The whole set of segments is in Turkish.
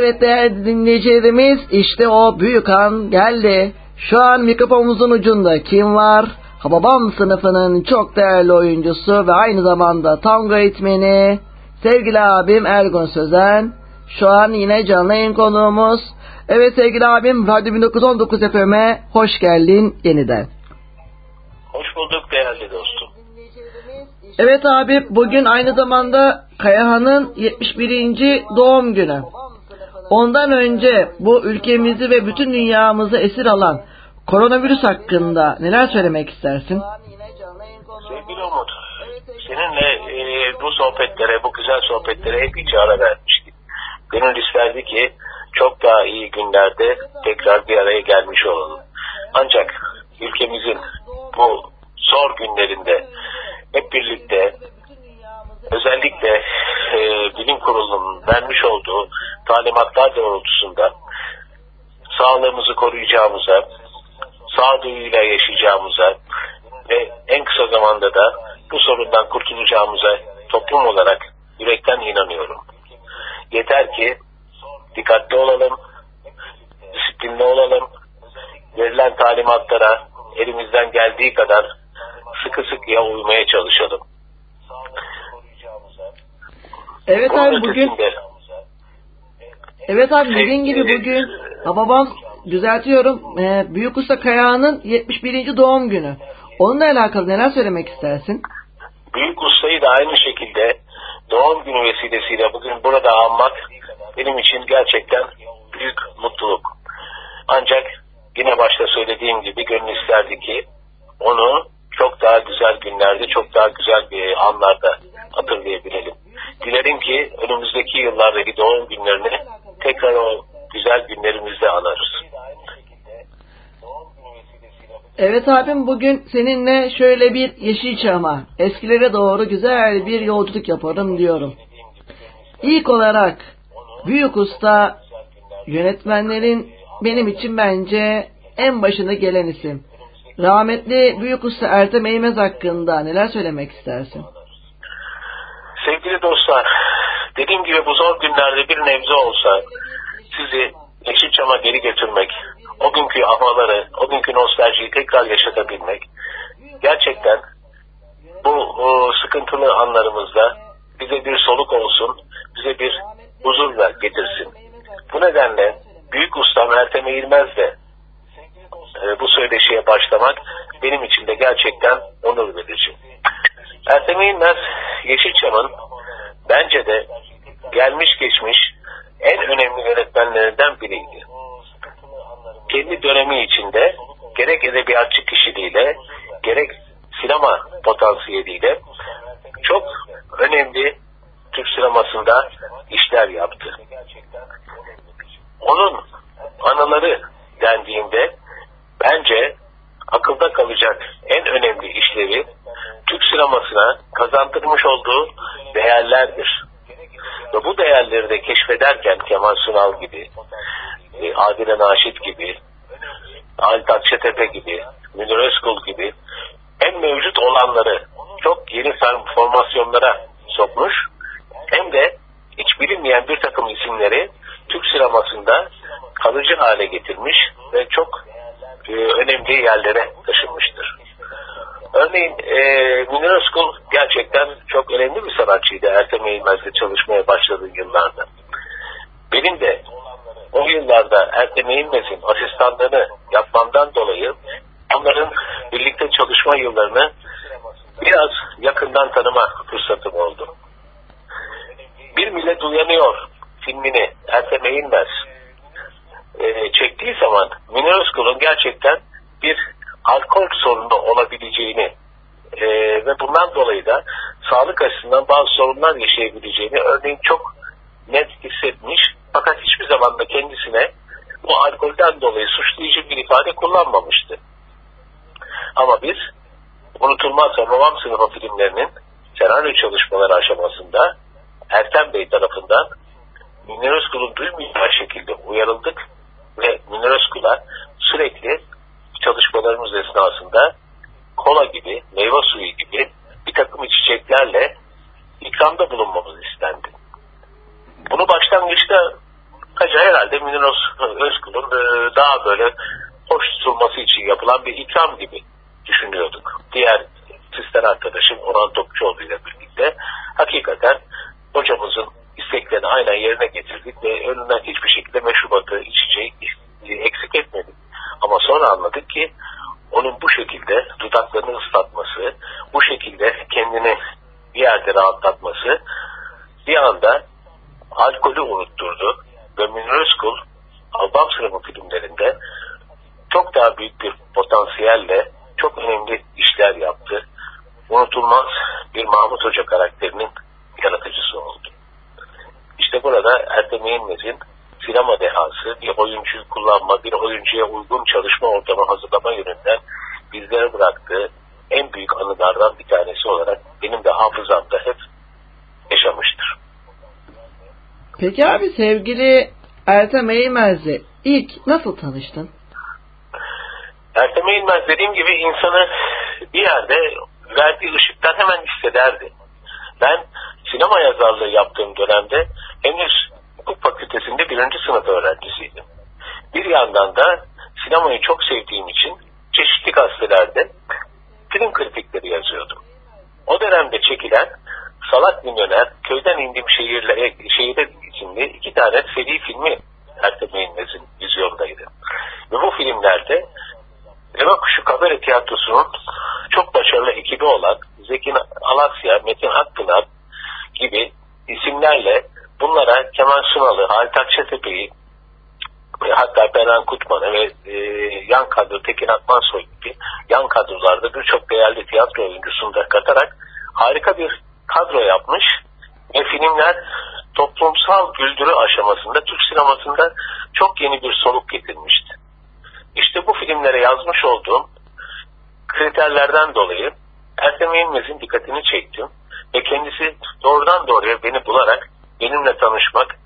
Evet değerli dinleyicilerimiz işte o büyük an geldi. Şu an mikrofonumuzun ucunda kim var? Hababam sınıfının çok değerli oyuncusu ve aynı zamanda tango eğitmeni sevgili abim Ergun Sözen. Şu an yine canlı yayın konuğumuz. Evet sevgili abim Radyo 1919 FM'e hoş geldin yeniden. Hoş bulduk değerli dostum. Evet abi bugün aynı zamanda Kayahan'ın 71. doğum günü. Ondan önce bu ülkemizi ve bütün dünyamızı esir alan koronavirüs hakkında neler söylemek istersin? Sevgili Umut, seninle e, bu sohbetlere, bu güzel sohbetlere hep hiç ara vermiştik. Gönül isterdi ki çok daha iyi günlerde tekrar bir araya gelmiş olalım. Ancak ülkemizin bu zor günlerinde hep birlikte özellikle e, bilim kurulunun vermiş olduğu talimatlar doğrultusunda sağlığımızı koruyacağımıza, sağduyuyla yaşayacağımıza ve en kısa zamanda da bu sorundan kurtulacağımıza toplum olarak yürekten inanıyorum. Yeter ki dikkatli olalım, disiplinli olalım, verilen talimatlara elimizden geldiği kadar sıkı sıkıya uymaya çalışalım. Evet abi bugün Evet abi dediğin gibi bugün babam düzeltiyorum e, Büyük Usta Kayağı'nın 71. doğum günü. Onunla alakalı neler söylemek istersin? Büyük Usta'yı da aynı şekilde doğum günü vesilesiyle bugün burada almak benim için gerçekten büyük mutluluk. Ancak yine başta söylediğim gibi gönül isterdi ki onu çok daha güzel günlerde, çok daha güzel bir anlarda hatırlayabilelim. Dilerim ki önümüzdeki yıllardaki doğum günlerini tekrar o güzel günlerimizde anarız. Evet abim bugün seninle şöyle bir Yeşilçam'a, eskilere doğru güzel bir yolculuk yaparım diyorum. İlk olarak büyük usta yönetmenlerin benim için bence en başına gelen isim. Rahmetli büyük usta Ertem Eğmez hakkında neler söylemek istersin? Sevgili dostlar, dediğim gibi bu zor günlerde bir nebze olsa sizi Yeşilçam'a geri götürmek, o günkü havaları, o günkü nostaljiyi tekrar yaşatabilmek gerçekten bu o, sıkıntılı anlarımızda bize bir soluk olsun, bize bir huzur ver, getirsin. Bu nedenle büyük ustam Ertem Eğilmez de e, bu söyleşiye başlamak benim için de gerçekten onur verici. Ertem Eğilmez Yeşilçam'ın bence de gelmiş geçmiş en önemli yönetmenlerinden biriydi. Kendi dönemi içinde gerek edebiyatçı kişiliğiyle gerek sinema potansiyeliyle çok önemli Türk sinemasında işler yaptı. Onun anıları dendiğinde bence akılda kalacak en önemli işlevi Türk sinemasına kazandırmış olduğu değerlerdir. Ve bu değerleri de keşfederken Kemal Sunal gibi, e, Adile Naşit gibi, Halit Akçetepe gibi, Münir Özkul gibi hem mevcut olanları çok yeni formasyonlara sokmuş hem de hiç bilinmeyen bir takım isimleri Türk sinemasında kalıcı hale getirmiş ve çok e, önemli yerlere taşınmıştır. Örneğin e, Münir Özkul gerçekten çok önemli bir sanatçıydı Ertem Eğilmez'le çalışmaya başladığı yıllarda. Benim de o yıllarda Ertem Eğilmez'in asistanlığını yapmamdan dolayı onların birlikte çalışma yıllarını biraz yakından tanıma fırsatım oldu. Bir Millet Uyanıyor filmini Ertem Eğilmez e, çektiği zaman Münir Özkul'un gerçekten bir alkol sorunu olabileceğini e, ve bundan dolayı da sağlık açısından bazı sorunlar yaşayabileceğini örneğin çok net hissetmiş fakat hiçbir zaman da kendisine bu alkolden dolayı suçlayıcı bir ifade kullanmamıştı. Ama biz unutulmaz babam sınıfı filmlerinin senaryo çalışmaları aşamasında Ertem Bey tarafından Münir Özkul'un duymayacağı şekilde uyarıldık ve Münir Özkul'a sürekli çalışmalarımız esnasında kola gibi, meyve suyu gibi bir takım içeceklerle ikramda bulunmamız istendi. Bunu başlangıçta kaca herhalde Münir Özkul'un e, daha böyle hoş tutulması için yapılan bir ikram gibi düşünüyorduk. Diğer sistem arkadaşım Orhan Topçuoğlu ile birlikte hakikaten hocamızın isteklerini aynen yerine getirdik ve önünden hiçbir şekilde meşrubatı, içeceği eksik etmedik. Ama sonra anladık ki onun bu şekilde dudaklarını ıslatması, bu şekilde kendini bir yerde rahatlatması bir anda alkolü unutturdu ve Münir Özkul sınıfı filmlerinde çok daha büyük bir potansiyelle çok önemli işler yaptı. Unutulmaz bir Mahmut Hoca karakterinin yaratıcısı oldu. İşte burada Ertem Eğilmez'in sinema dehası, bir oyuncuyu kullanma, bir oyuncuya uygun çalışma ortamı hazırlama yönünden bizlere bıraktığı en büyük anılardan bir tanesi olarak benim de hafızamda hep yaşamıştır. Peki abi sevgili Ertem Eğilmez'le ilk nasıl tanıştın? Ertem Eğilmez dediğim gibi insanı bir yerde verdiği ışıktan hemen hissederdi. Ben sinema yazarlığı yaptığım dönemde henüz hukuk fakültesinde birinci sınıf öğrencisiydim. Bir yandan da sinemayı çok sevdiğim için çeşitli gazetelerde film kritikleri yazıyordum. O dönemde çekilen Salak Milyoner, Köyden indiğim Şehirle, Şehire isimli iki tane seri filmi Ertem Eğilmez'in vizyondaydı. Ve bu filmlerde Deve Kuşu Kabare Tiyatrosu'nun çok başarılı ekibi olan Zeki Alasya, Metin Akpınar gibi isimlerle bunlara Kemal Sunalı, Halit Akçatepe'yi hatta Beren Kutman'ı ve e, yan kadro Tekin Akmansoy gibi yan kadrolarda birçok değerli tiyatro oyuncusunu da katarak harika bir kadro yapmış ve filmler toplumsal güldürü aşamasında Türk sinemasında çok yeni bir soluk getirmişti. İşte bu filmlere yazmış olduğum kriterlerden dolayı Ertem İlmez'in dikkatini çektim ve kendisi doğrudan doğruya beni bularak benimle tanışmak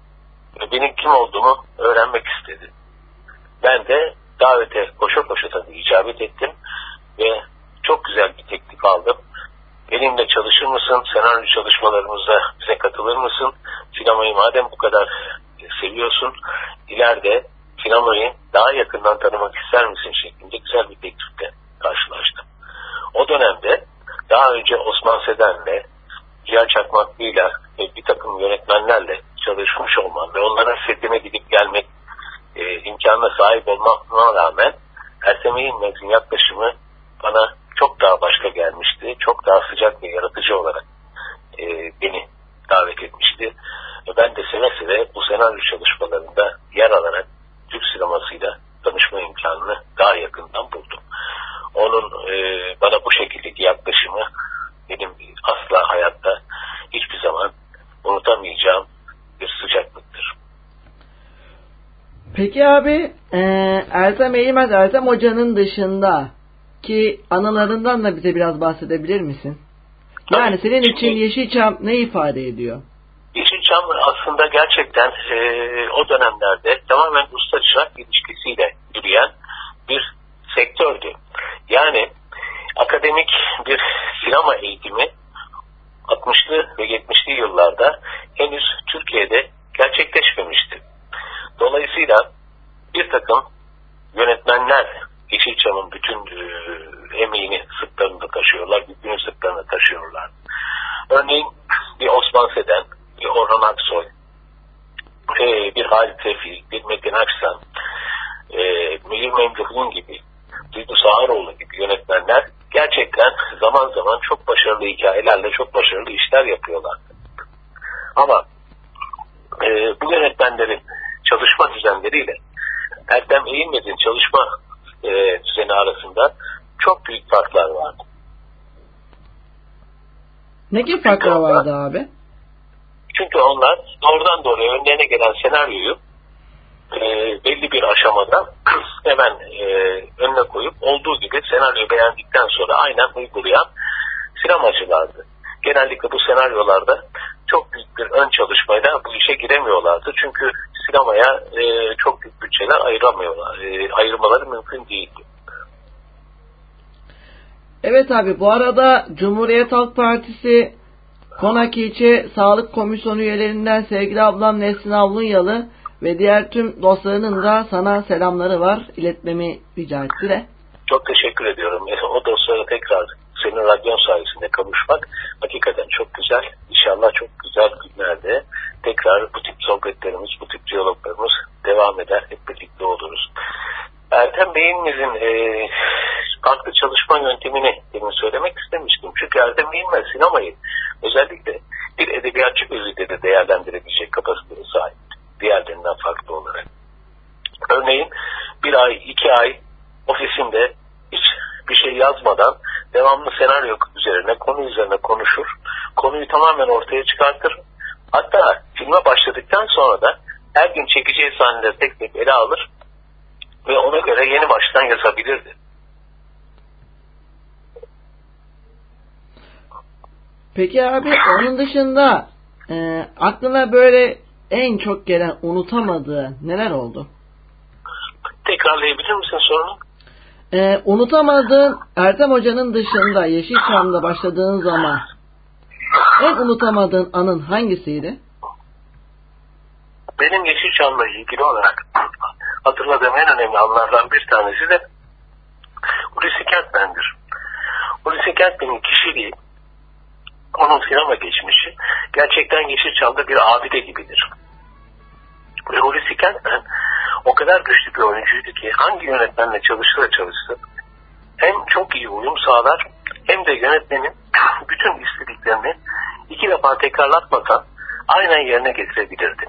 ve benim kim olduğumu öğrenmek istedi. Ben de davete koşa koşa tabii icabet ettim ve çok güzel bir teklif aldım. Benimle çalışır mısın? Senaryo çalışmalarımızda bize katılır mısın? Sinemayı madem bu kadar seviyorsun, ileride sinemayı daha yakından tanımak ister misin şeklinde güzel bir teklifle karşılaştım. O dönemde daha önce Osman Seden'le, Cihan Çakmaklı'yla takım yönetmenlerle çalışmış olmam ve onların setine gidip gelmek e, imkanına sahip olmama rağmen Ertem İlmez'in yaklaşımı bana çok daha başka gelmişti. Çok daha sıcak ve yaratıcı olarak e, beni davet etmişti. Ve ben de seve seve bu senaryo çalışmalarında yer alarak Türk sinemasıyla tanışma imkanını daha yakından buldum. Onun e, bana bu şekildeki yaklaşımı benim asla hayatta hiçbir zaman unutamayacağım bir sıcaklıktır. Peki abi e, Ertem Eğilmez Ertem Hoca'nın dışında ki anılarından da bize biraz bahsedebilir misin? Yani senin için Yeşilçam ne ifade ediyor? Yeşilçam aslında gerçekten e, o dönemlerde tamamen usta çırak ilişkisiyle yürüyen bir sektördü. Yani akademik bir sinema eğitimi 60'lı ve 70'li yıllarda henüz Türkiye'de gerçekleşmemişti. Dolayısıyla bir takım yönetmenler Yeşilçam'ın bütün e, emeğini sırtlarında taşıyorlar, yükünü sırtlarında taşıyorlar. Örneğin bir Osman Seden, bir Orhan Aksoy, e, bir Halit Tevfik, bir Metin Aksan, e, Mühir Memduh'un gibi Duygu Saharoğlu gibi yönetmenler gerçekten zaman zaman çok başarılı hikayelerle çok başarılı işler yapıyorlar. Ama e, bu yönetmenlerin çalışma düzenleriyle Erdem Eğilmez'in çalışma e, düzeni arasında çok büyük farklar vardı. Ne gibi farklar vardı abi? Çünkü onlar doğrudan doğruya önlerine gelen senaryoyu e, belli bir aşamada hemen e, önüne koyup olduğu gibi senaryoyu beğendikten sonra aynen uygulayan sinemacılardı. Genellikle bu senaryolarda çok büyük bir ön çalışmayla bu işe giremiyorlardı. Çünkü sinemaya e, çok büyük bütçeler ayıramıyorlar. E, ayırmaları mümkün değildi. Evet abi bu arada Cumhuriyet Halk Partisi Konak İlçe Sağlık Komisyonu üyelerinden sevgili ablam Nesrin Avlunyalı ve diğer tüm dostlarının da sana selamları var. İletmemi rica etti de. Çok teşekkür ediyorum. O dostlara tekrar senin radyon sayesinde kavuşmak hakikaten çok güzel. İnşallah çok güzel günlerde tekrar bu tip sohbetlerimiz, bu tip diyaloglarımız devam eder. Hep birlikte oluruz. Ertem Bey'imizin e, farklı çalışma yöntemini demin söylemek istemiştim. Çünkü Ertem Bey'inmez sinemayı özellikle bir edebiyatçı gözüyle de değerlendirebilecek kapasiteye sahip. Diğerlerinden farklı olarak. Örneğin bir ay, iki ay ofisinde hiç bir şey yazmadan devamlı senaryo üzerine, konu üzerine konuşur. Konuyu tamamen ortaya çıkartır. Hatta filme başladıktan sonra da her gün çekeceği sahneleri tek tek ele alır ve ona göre yeni baştan yazabilirdi. Peki abi onun dışında e, aklına böyle en çok gelen unutamadığı neler oldu? Tekrarlayabilir misin sorunu? E, unutamadığın Ertem Hoca'nın dışında Yeşilçam'da başladığın zaman en unutamadığın anın hangisiydi? Benim Yeşilçam'la ilgili olarak hatırladığım en önemli anlardan bir tanesi de Hulusi Kentmen'dir. Hulusi Kentmen'in kişiliği, onun sinema geçmişi gerçekten Yeşilçam'da bir abide gibidir. Ve Hulusi Kentmen o kadar güçlü bir oyuncuydu ki hangi yönetmenle çalışırsa çalışsın hem çok iyi uyum sağlar hem de yönetmenin bütün istediklerini iki defa tekrarlatmadan aynen yerine getirebilirdi.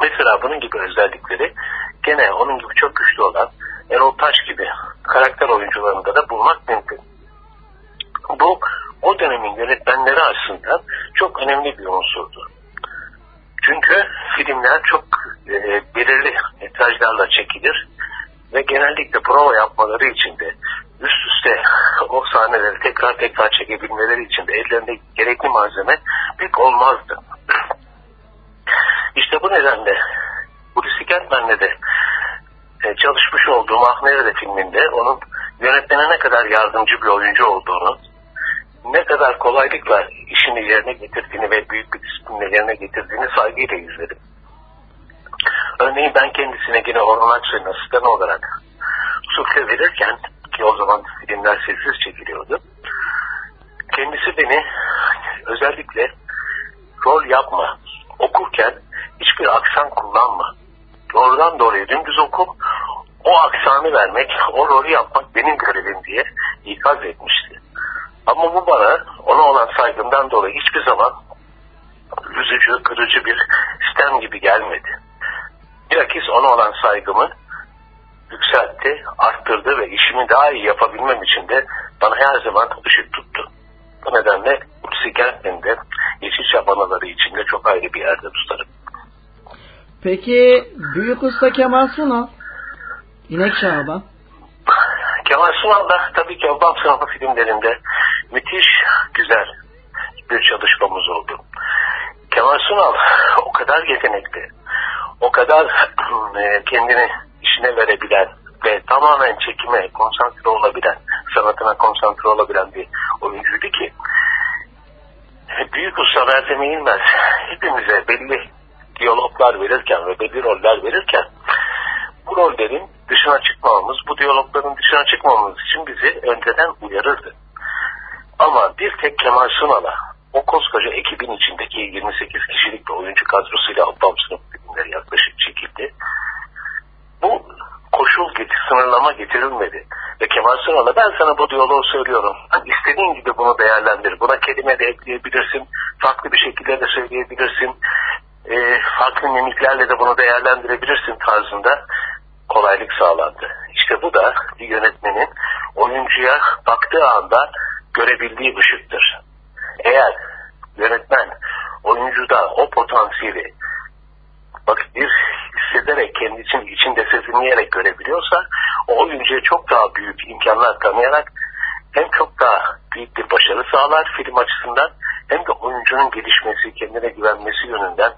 Mesela bunun gibi özellikleri gene onun gibi çok güçlü olan Erol Taş gibi karakter oyuncularında da bulmak mümkün. Bu o dönemin yönetmenleri açısından çok önemli bir unsurdu. Çünkü filmler çok e, belirli metrajlarla çekilir ve genellikle prova yapmaları için de üst üste o sahneleri tekrar tekrar çekebilmeleri için de ellerinde gerekli malzeme pek olmazdı. İşte bu nedenle Hulusi Kentmen'le de e, çalışmış olduğum Ahmerede filminde onun yönetmene ne kadar yardımcı bir oyuncu olduğunu, ne kadar kolaylıkla işini yerine getirdiğini ve büyük bir disiplinle yerine getirdiğini saygıyla izledim. Örneğin ben kendisine yine Orhan Aksoy'un asistanı olarak sufle verirken ki o zaman filmler sessiz çekiliyordu. Kendisi beni özellikle rol yapma, okurken hiçbir aksan kullanma. Doğrudan doğruya dümdüz oku, o aksanı vermek, o rolü yapmak benim görevim diye ikaz etmişti. Ama bu bana ona olan saygımdan dolayı hiçbir zaman üzücü, kırıcı bir sistem gibi gelmedi. Bilakis ona olan saygımı yükseltti, arttırdı ve işimi daha iyi yapabilmem için de bana her zaman ışık tuttu. Bu nedenle Hulusi Kentmen'de Yeşilçam anaları içinde çok ayrı bir yerde tutarım. Peki Büyük Usta Kemal Sunal? İnek Şaban. Kemal Sunal da tabii ki Obam sınıfı filmlerinde müthiş güzel bir çalışmamız oldu. Kemal Sunal o kadar yetenekli, o kadar e, kendini işine verebilen ve tamamen çekime konsantre olabilen, sanatına konsantre olabilen bir oyuncuydu ki büyük usta Meltem İlmez hepimize belli diyaloglar verirken ve belli roller verirken bu rollerin dışına çıkmamamız, bu diyalogların dışına çıkmamamız için bizi önceden uyarırdı. Ama bir tek Kemal Sunal'a o koskoca ekibin içindeki 28 kişilik bir oyuncu kadrosuyla Abbam sınıf yaklaşık çekildi. Bu koşul getir, sınırlama getirilmedi. Ve Kemal Sunal'a ben sana bu diyaloğu söylüyorum. İstediğin gibi bunu değerlendir. Buna kelime de ekleyebilirsin. Farklı bir şekilde de söyleyebilirsin. E, farklı mimiklerle de bunu değerlendirebilirsin tarzında kolaylık sağlandı. İşte bu da bir yönetmenin oyuncuya baktığı anda görebildiği ışıktır. Eğer yönetmen oyuncuda o potansiyeli bak bir hissederek kendisinin içinde sezinleyerek görebiliyorsa o oyuncuya çok daha büyük imkanlar tanıyarak hem çok daha büyük bir başarı sağlar film açısından hem de oyuncunun gelişmesi, kendine güvenmesi yönünden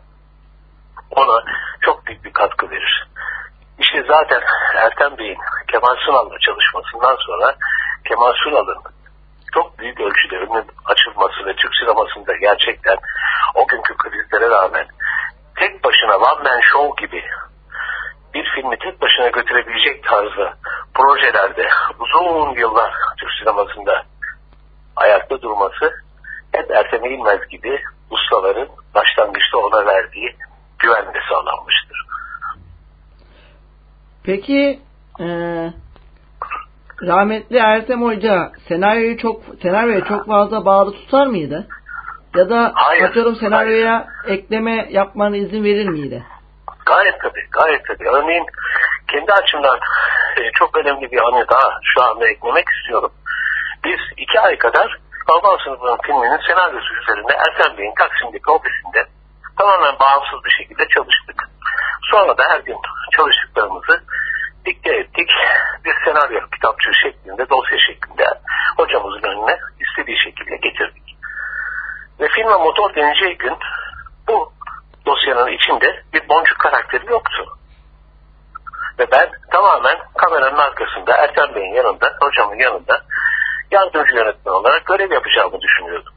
ona çok büyük bir katkı verir. İşte zaten Ertem Bey'in Kemal Sunal'la çalışmasından sonra Kemal Sunal'ın çok büyük ölçüde önünün açılması ve Türk sinemasında gerçekten o günkü krizlere rağmen tek başına one man show gibi bir filmi tek başına götürebilecek tarzda projelerde uzun yıllar Türk sinemasında ayakta durması hep Ertem İlmez gibi ustaların başlangıçta ona verdiği güvenle sağlanmıştır. Peki e, rahmetli Ertem Hoca senaryoyu çok senaryoya çok fazla bağlı tutar mıydı? Ya da Hayır, atıyorum senaryoya hayır. ekleme yapmana izin verir miydi? Gayet tabii, gayet tabii. Örneğin kendi açımdan e, çok önemli bir anı daha şu anda eklemek istiyorum. Biz iki ay kadar Alman sınıfının filminin senaryosu üzerinde Ertem Bey'in Taksim'deki ofisinde tamamen bağımsız bir şekilde çalıştık. Sonra da her gün çalıştıklarımızı dikte ettik. Bir senaryo kitapçığı şeklinde, dosya şeklinde hocamızın önüne istediği şekilde getirdik. Ve filme motor deneyeceği gün bu dosyanın içinde bir boncuk karakteri yoktu. Ve ben tamamen kameranın arkasında Ertem Bey'in yanında, hocamın yanında yardımcı yönetmen olarak görev yapacağımı düşünüyordum.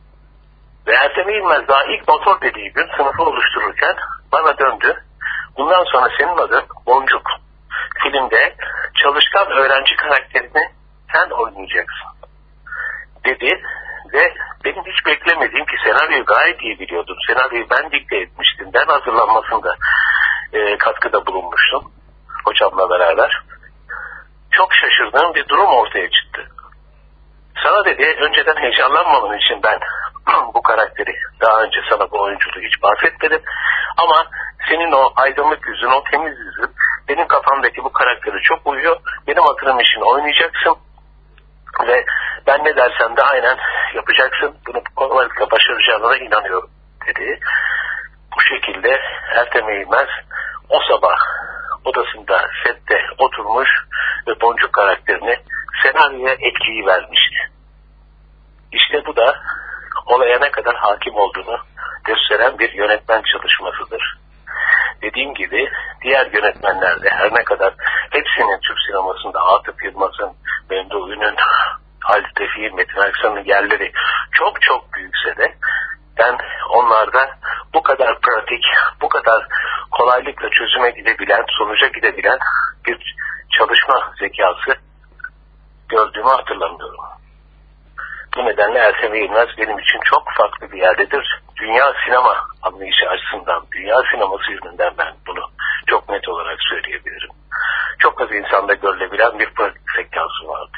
Ve Ertem İlmez daha ilk motor dediği gün sınıfı oluştururken bana döndü. Bundan sonra senin adın Boncuk. Filmde çalışkan öğrenci karakterini sen oynayacaksın. Dedi ve benim hiç beklemediğim ki senaryoyu gayet iyi biliyordum. Senaryoyu ben dikte etmiştim. Ben hazırlanmasında e, katkıda bulunmuştum hocamla beraber. Çok şaşırdığım bir durum ortaya çıktı. Sana dedi önceden heyecanlanmaman için ben bu karakteri daha önce sana bu oyunculuğu hiç bahsetmedim. Ama senin o aydınlık yüzün, o temiz yüzün benim kafamdaki bu karakteri çok uyuyor. Benim hatırım için oynayacaksın. Ve ben ne dersem de aynen yapacaksın. Bunu kolaylıkla başaracağına inanıyorum dedi. Bu şekilde Ertem Eğilmez o sabah odasında sette oturmuş ve Boncuk karakterini senaryoya etkiyi vermişti. İşte bu da olaya ne kadar hakim olduğunu gösteren bir yönetmen çalışmasıdır. Dediğim gibi diğer yönetmenler de her ne kadar hepsinin Türk sinemasında Atıf Yılmaz'ın, Memduh Ün'ün, Halit Tevfik'in, Metin Aksan'ın yerleri çok çok büyükse de ben onlarda bu kadar pratik, bu kadar kolaylıkla çözüme gidebilen, sonuca gidebilen bir çalışma zekası gördüğümü hatırlamıyorum. Bu nedenle Ertem Eğilmez benim için çok farklı bir yerdedir. Dünya sinema anlayışı açısından, dünya sineması yönünden ben bunu çok net olarak söyleyebilirim. Çok az insanda görülebilen bir pratik zekası vardı.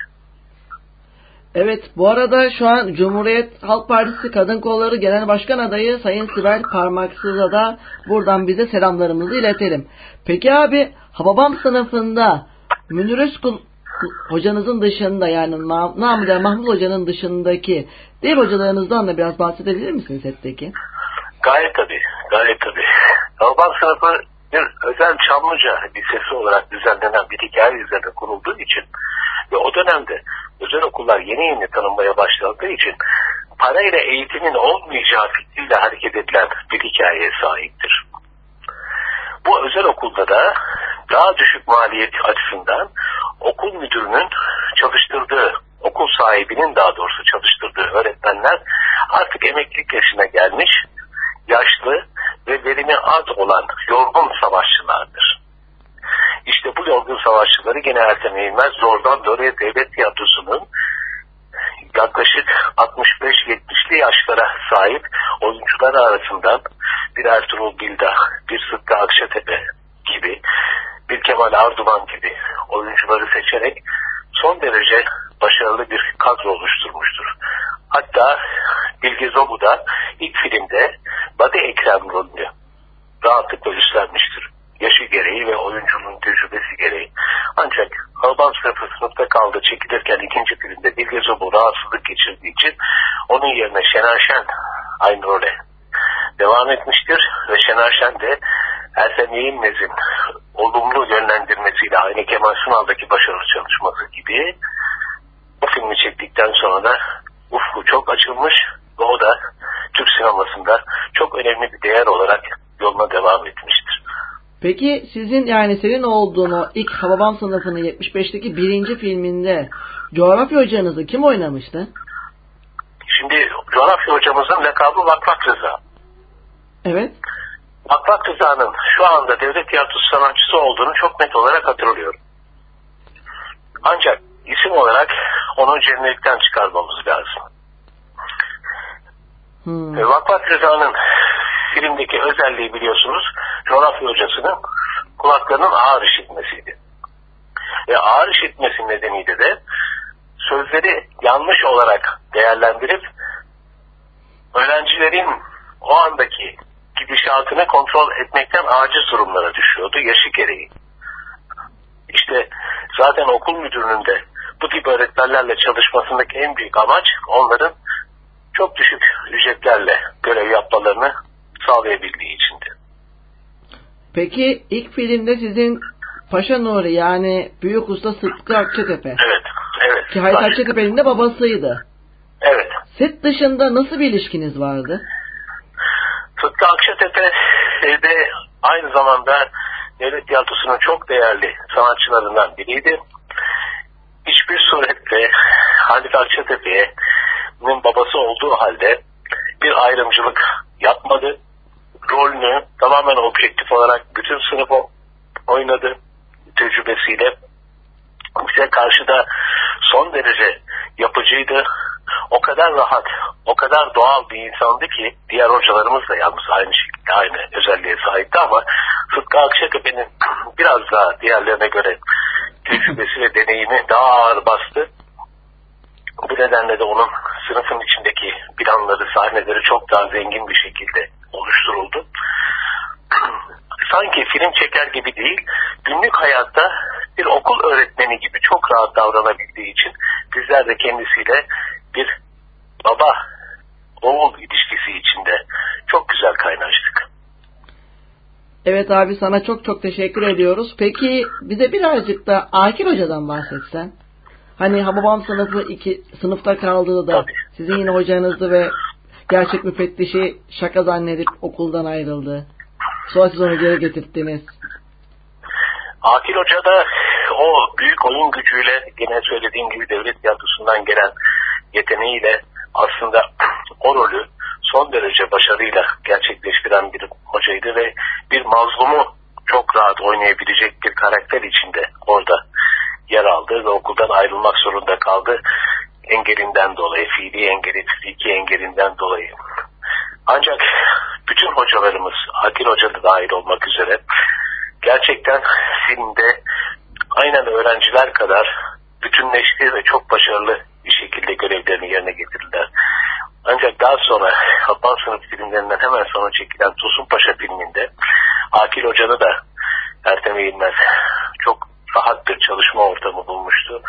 Evet bu arada şu an Cumhuriyet Halk Partisi Kadın Kolları Genel Başkan Adayı Sayın Sibel Parmaksız'a da buradan bize selamlarımızı iletelim. Peki abi Hababam sınıfında Münir Özkul hocanızın dışında yani Namıder Mahmut hocanın dışındaki diğer hocalarınızdan da biraz bahsedebilir misiniz setteki? Gayet tabii, gayet tabii. Hababam sınıfı bir özel Çamlıca Lisesi olarak düzenlenen bir hikaye üzerine kurulduğu için ve o dönemde özel okullar yeni yeni tanınmaya başladığı için parayla eğitimin olmayacağı fikriyle hareket edilen bir hikayeye sahiptir. Bu özel okulda da daha düşük maliyet açısından okul müdürünün çalıştırdığı, okul sahibinin daha doğrusu çalıştırdığı öğretmenler artık emeklilik yaşına gelmiş, yaşlı ve verimi az olan yorgun savaşçılardır. İşte bu yorgun savaşçıları gene Ertem Eğilmez zordan doğruya devlet tiyatrosunun yaklaşık 65-70'li yaşlara sahip oyuncular arasından bir Ertuğrul Bilda, bir Sıtkı Akşatepe gibi, bir Kemal Arduman gibi oyuncuları seçerek son derece başarılı bir kadro oluşturmuştur. Hatta Bilge Zobu da ilk filmde Badi Ekrem rolünü rahatlıkla üstlenmiştir. Yaşı gereği ve oyuncunun tecrübesi gereği. Ancak Alban sınıfı sınıfta kaldı çekilirken ikinci filmde Bilge Zobu rahatsızlık geçirdiği için onun yerine Şener Şen aynı role devam etmiştir ve Şener Şen de Ersen Yeğilmez'in olumlu yönlendirmesiyle aynı Kemal Sunal'daki başarılı çalışması gibi bu filmi çektikten sonra da ufku çok açılmış ve o da Türk sinemasında çok önemli bir değer olarak yoluna devam etmiştir. Peki sizin yani senin olduğunu ilk Hababam sınıfının 75'teki birinci filminde coğrafya hocanızı kim oynamıştı? Şimdi coğrafya hocamızın lakabı Vakfak Rıza. Evet. Vakfak Rıza'nın şu anda devlet tiyatrosu sanatçısı olduğunu çok net olarak hatırlıyorum. Ancak isim olarak onu cennetten çıkarmamız lazım. Hmm. E, Vakfak Rıza'nın filmdeki özelliği biliyorsunuz coğrafya hocasının kulaklarının ağır işitmesiydi. Ve ağır işitmesi nedeniyle de sözleri yanlış olarak değerlendirip öğrencilerin o andaki gidişatını kontrol etmekten aciz durumlara düşüyordu yaşı gereği. İşte zaten okul müdürünün de bu tip öğretmenlerle çalışmasındaki en büyük amaç onların çok düşük ücretlerle görev yapmalarını sağlayabildiği içindi. Peki ilk filmde sizin Paşa Nuri yani Büyük Usta Sıtkı Akçatepe. Evet, evet. Ki Halit Akçatepe'nin de babasıydı. Evet. Set dışında nasıl bir ilişkiniz vardı? Sıtkı Akçatepe de aynı zamanda devlet tiyatrosunun çok değerli sanatçılarından biriydi. Hiçbir surette Halit Akçatepe'nin babası olduğu halde bir ayrımcılık yapmadı. Rolünü tamamen objektif olarak bütün sınıf oynadı tecrübesiyle. Bize karşı da son derece yapıcıydı. O kadar rahat, o kadar doğal bir insandı ki diğer hocalarımız da yalnız aynı şekilde aynı özelliğe sahipti ama Sıtkı Akşatepe'nin biraz daha diğerlerine göre tecrübesi ve deneyimi daha ağır bastı. Bu nedenle de onun sınıfın içindeki planları, sahneleri çok daha zengin bir şekilde oluşturuldu. Sanki film çeker gibi değil, günlük hayatta bir okul öğretmeni gibi çok rahat davranabildiği için bizler de kendisiyle bir baba oğul ilişkisi içinde çok güzel kaynaştık. Evet abi sana çok çok teşekkür ediyoruz. Peki bize birazcık da Akil Hoca'dan bahsetsen. Hani Hababam sınıfı iki sınıfta kaldığı da Tabii. sizin yine hocanızdı ve gerçek müfettişi şaka zannedip okuldan ayrıldı. Sonra siz onu geri getirttiniz. Akil Hoca da o büyük oyun gücüyle yine söylediğim gibi devlet tiyatrosundan gelen yeteneğiyle aslında o rolü son derece başarıyla gerçekleştiren bir hocaydı ve bir mazlumu çok rahat oynayabilecek bir karakter içinde orada yer aldı ve okuldan ayrılmak zorunda kaldı. Engelinden dolayı, fiili engeli, fiziki engelinden dolayı. Ancak bütün hocalarımız, Akil Hoca da dahil olmak üzere gerçekten filmde aynen öğrenciler kadar bütünleşti ve çok başarılı bir şekilde görevlerini yerine getirdiler. Ancak daha sonra Habban sınıf filmlerinden hemen sonra çekilen Tosun Paşa filminde Akil Hoca'da da Ertem Eğilmez çok rahat bir çalışma ortamı bulmuştu.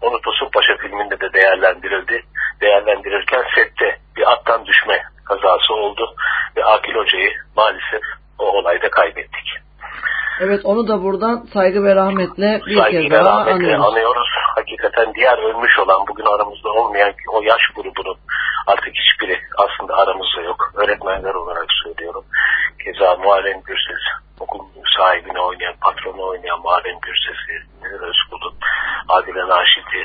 Onu Tosun Paşa filminde de değerlendirildi. Değerlendirirken sette bir attan düşme kazası oldu ve Akil Hoca'yı maalesef o olayda kaybettik. Evet onu da buradan saygı ve rahmetle bir kez Saygıyla daha rahmetle anıyoruz. anıyoruz. Hakikaten diğer ölmüş olan bugün aramızda olmayan o yaş grubunun artık hiçbiri aslında aramızda yok. Öğretmenler olarak söylüyorum. Keza Muharrem Gürses, okul sahibini oynayan, patronu oynayan Muharrem Gürses'i, Münir Özkul'un, Adile Naşit'i,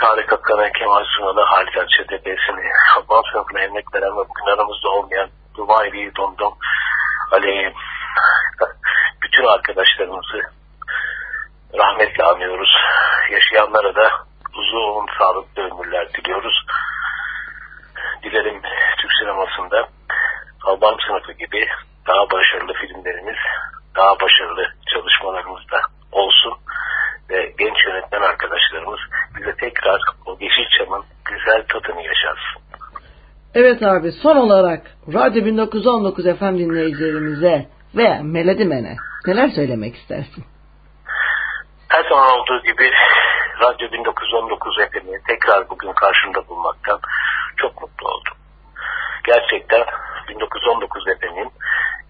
Tarık Akkan'a, Kemal Sunal'ı, Halit Akçatepe'sini, Habban sınıfına emek veren ve bugün aramızda olmayan Dubayli'yi, Dondom, Ali, bütün arkadaşlarımızı rahmetle anıyoruz. Yaşayanlara da uzun sağlıklı ömürler diliyoruz. Dilerim Türk sinemasında Alman sınıfı gibi daha başarılı filmlerimiz, daha başarılı çalışmalarımız da olsun ve genç yönetmen arkadaşlarımız bize tekrar o Yeşilçam'ın güzel tadını yaşatsın. Evet abi son olarak Radyo 1919 FM dinleyicilerimize ve Melodimen'e neler söylemek istersin? Her zaman olduğu gibi Radyo 1919 FM'i tekrar bugün karşımda bulmaktan çok mutlu oldum. Gerçekten 1919 FM'in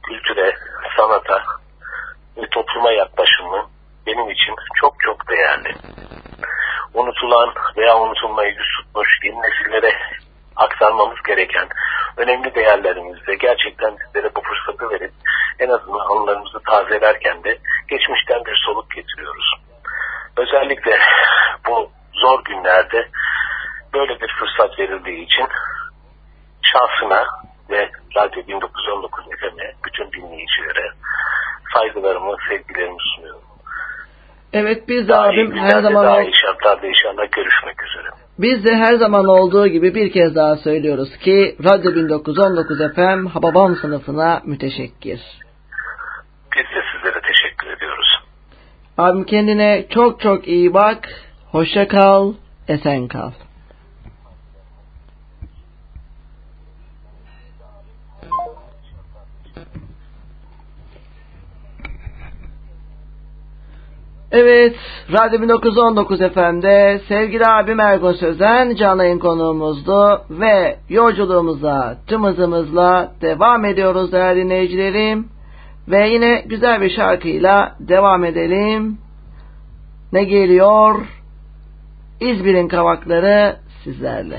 kültüre, sanata ve topluma yaklaşımı benim için çok çok değerli. Unutulan veya unutulmayı yüz tutmuş yeni nesillere aktarmamız gereken önemli değerlerimizde gerçekten bizlere bu fırsatı verip en azından anılarımızı tazelerken de geçmişten bir soluk getiriyoruz. Özellikle bu zor günlerde böyle bir fırsat verildiği için şahsına ve Radyo 1919 FM'e bütün dinleyicilere saygılarımı, sevgilerimi sunuyorum. Evet biz de daha abim her zaman... Daha iyi şartlarda inşallah görüşmek üzere. Biz de her zaman olduğu gibi bir kez daha söylüyoruz ki Radyo 1919 FM Hababam sınıfına müteşekkir. Biz de sizlere teşekkür ediyoruz. Abim kendine çok çok iyi bak. Hoşça kal. Esen kal. Evet, Radyo 1919 FM'de sevgili abim Ergun Sözen canlı yayın konuğumuzdu ve yolculuğumuza tüm hızımızla devam ediyoruz değerli dinleyicilerim. Ve yine güzel bir şarkıyla devam edelim. Ne geliyor? İzmir'in kavakları sizlerle.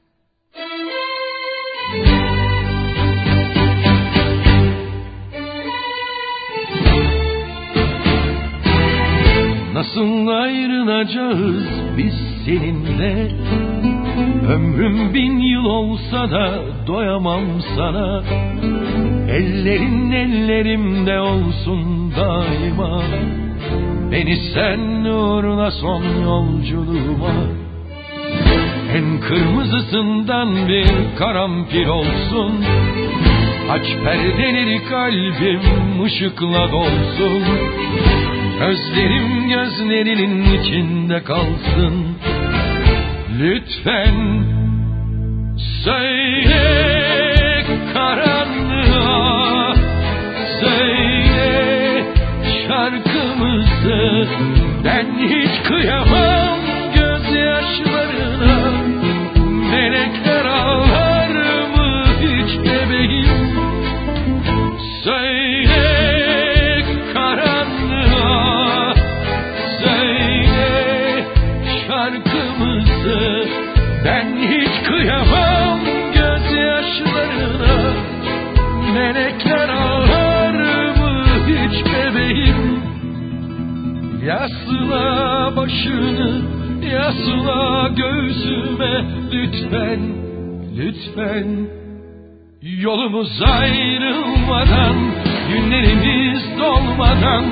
Nasıl ayrılacağız biz seninle? Ömrüm bin yıl olsa da doyamam sana. Ellerin ellerimde olsun daima. Beni sen uğruna son yolculuğuma. En kırmızısından bir karanfil olsun. Aç perdeleri kalbim ışıkla dolsun Gözlerim gözlerinin içinde kalsın. Lütfen söyle karanlığa Söyle şarkımızı. Ben hiç kıyamam gözyaşlarına Yasla başını yasla göğsüme. Lütfen lütfen Yolumuz ayrılmadan günlerimiz dolmadan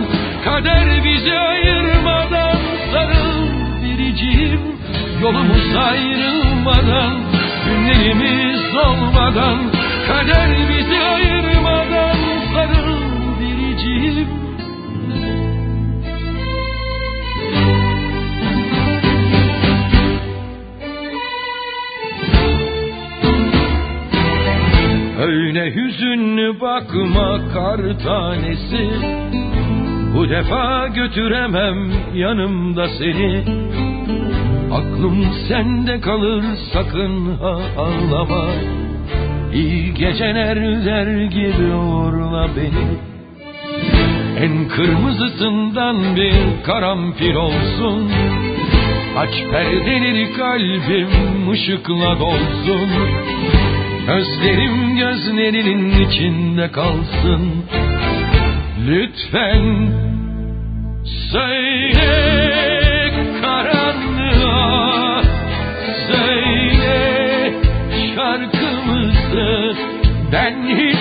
kader bizi ayırmadan sarıl biricim. Yolumuz ayrılmadan günlerimiz dolmadan kader bizi ayırmadan sarıl biricim Hüzünlü bakma kar tanesi. Bu defa götüremem yanımda seni. Aklım sende kalır sakın ha ağlama. İyi geceler der gibi uğurla beni. En kırmızısından bir karanfil olsun. Aç perdeleri kalbim ışıkla dolsun Gözlerim gözlerinin içinde kalsın. Lütfen söyle karanlığa Söyle şarkımızı. Ben hiç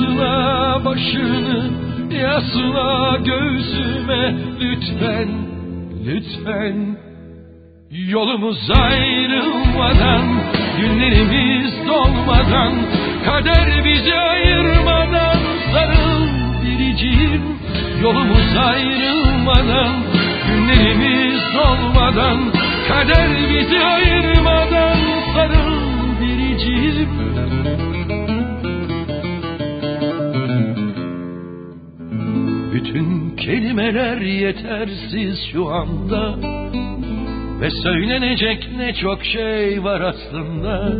Yasla başını yasla göğsüme lütfen lütfen Yolumuz ayrılmadan, günlerimiz dolmadan, kader bizi ayırmadan sarıl biricim. Yolumuz ayrılmadan, günlerimiz dolmadan, kader bizi ayırmadan sarıl biricim. Bütün kelimeler yetersiz şu anda. Ve söylenecek ne çok şey var aslında.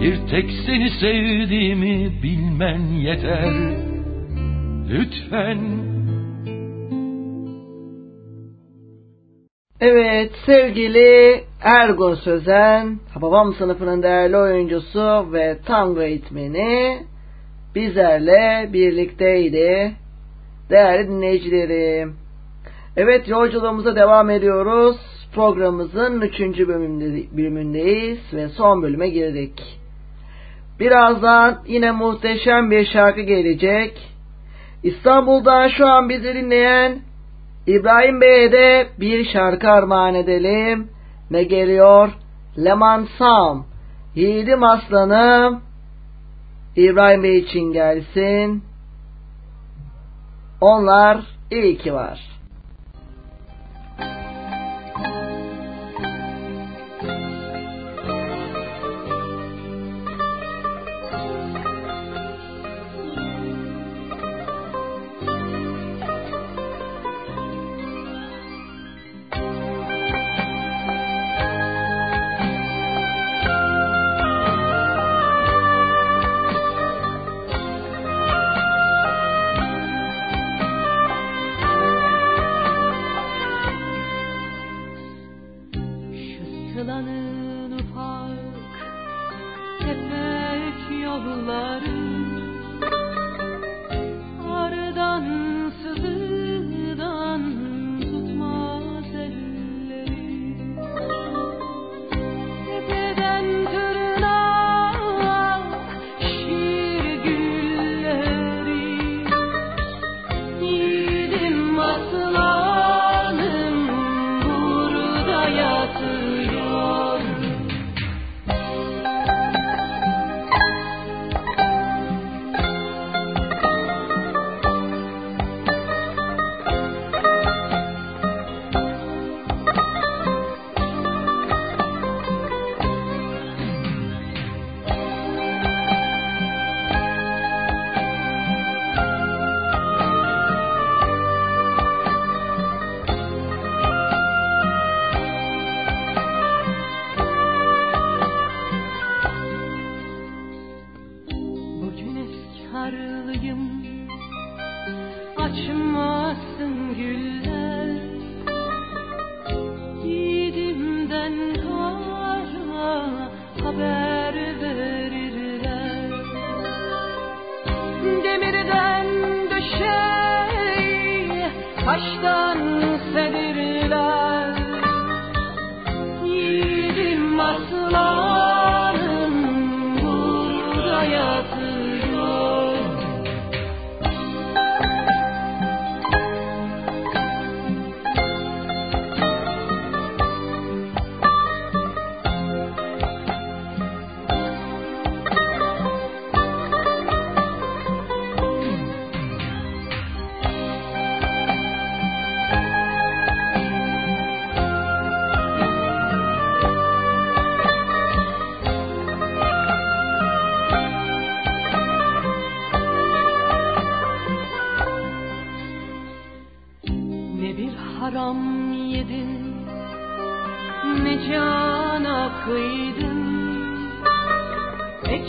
Bir tek seni sevdiğimi bilmen yeter. Lütfen. Evet sevgili Ergun Sözen, Babam sınıfının değerli oyuncusu ve tango eğitmeni bizlerle birlikteydi. Değerli dinleyicilerim. Evet yolculuğumuza devam ediyoruz. Programımızın 3. Bölümünde, bölümündeyiz ve son bölüme girdik. Birazdan yine muhteşem bir şarkı gelecek. İstanbul'dan şu an bizi dinleyen İbrahim Bey'e de bir şarkı armağan edelim. Ne geliyor? Leman Sam. Yiğidim aslanım. İbrahim Bey için gelsin. Onlar iyi ki var.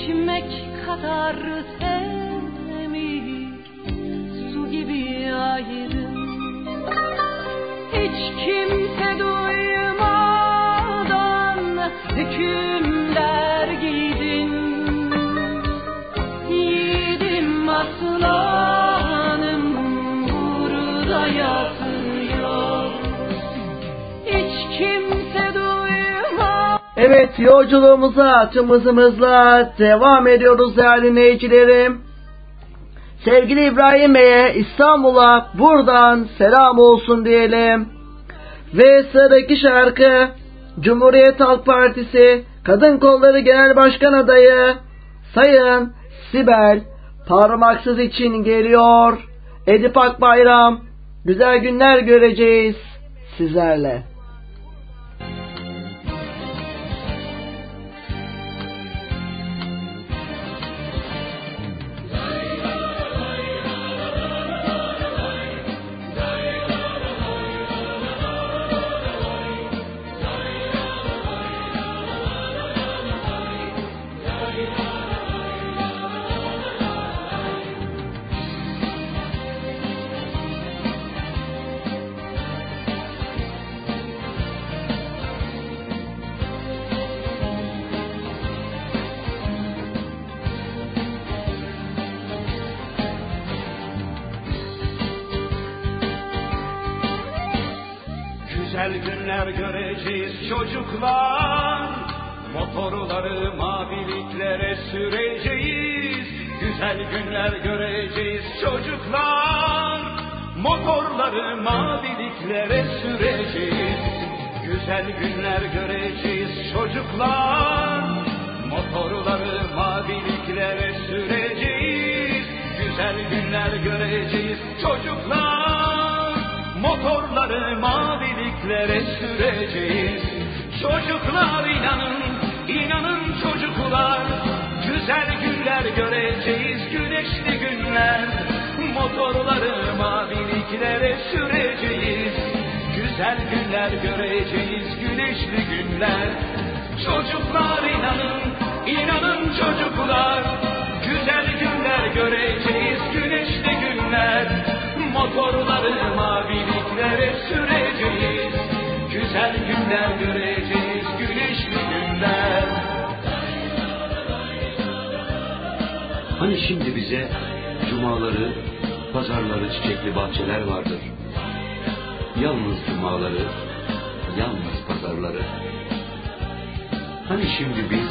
Ekmek kadar temiz Su gibi aydın Hiç kimse duymadan Hükümler Evet yolculuğumuza tüm hızımızla devam ediyoruz değerli dinleyicilerim. Sevgili İbrahim Bey'e İstanbul'a buradan selam olsun diyelim. Ve sıradaki şarkı Cumhuriyet Halk Partisi Kadın Kolları Genel Başkan Adayı Sayın Sibel Parmaksız için geliyor. Edip Akbayram güzel günler göreceğiz sizlerle. Pazarları. Hani şimdi biz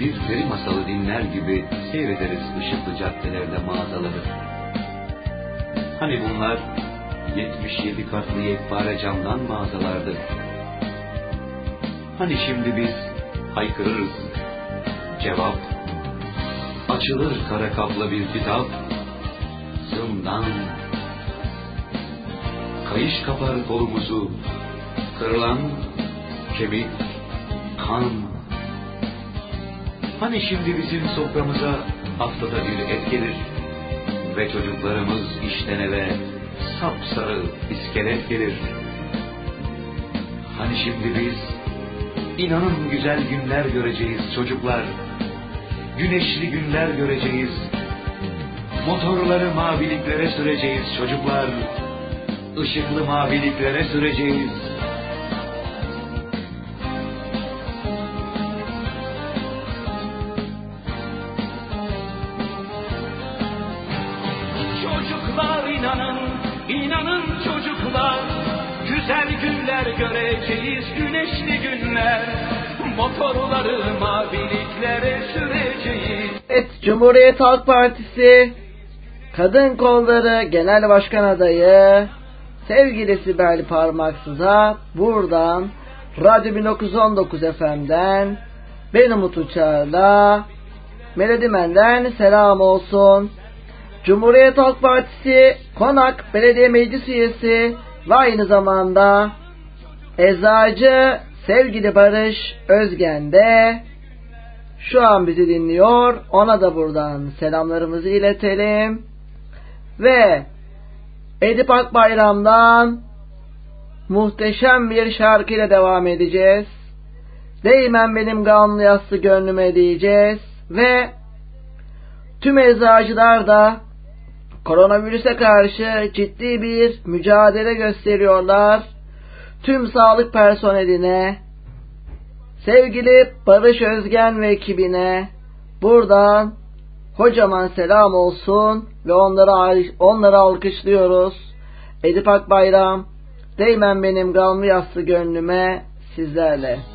bir peri masalı dinler gibi seyrederiz ışıklı caddelerde mağazaları. Hani bunlar 77 katlı yekpare camdan mağazalardı. Hani şimdi biz haykırırız. Cevap Açılır kara kaplı bir kitap, zindan. Kayış kapar kolumuzu, kırılan kemik, kan. Hani şimdi bizim soframıza haftada bir et gelir ve çocuklarımız işten eve sapsarı iskelet gelir. Hani şimdi biz inanın güzel günler göreceğiz çocuklar güneşli günler göreceğiz. Motorları maviliklere süreceğiz çocuklar. Işıklı maviliklere süreceğiz. Göreceğiz, güneşli günler. Motorları maviliklere süreceğiz. Evet, Cumhuriyet Halk Partisi Kadın Kolları Genel Başkan Adayı sevgili Sibel Parmaksız'a buradan Radyo 1919 FM'den benim Umut Uçar'la Melodimen'den selam olsun. Cumhuriyet Halk Partisi Konak Belediye Meclis Üyesi ve aynı zamanda Eczacı sevgili Barış Özgen de şu an bizi dinliyor. Ona da buradan selamlarımızı iletelim. Ve Edip Akbayram'dan muhteşem bir şarkıyla devam edeceğiz. Değmen benim gamlı yassı gönlüme diyeceğiz. Ve tüm eczacılar da koronavirüse karşı ciddi bir mücadele gösteriyorlar. Tüm sağlık personeline, sevgili Barış Özgen ve ekibine buradan kocaman selam olsun ve onları onları alkışlıyoruz. Edip Akbayram, değmen benim gamlı yassı gönlüme sizlerle.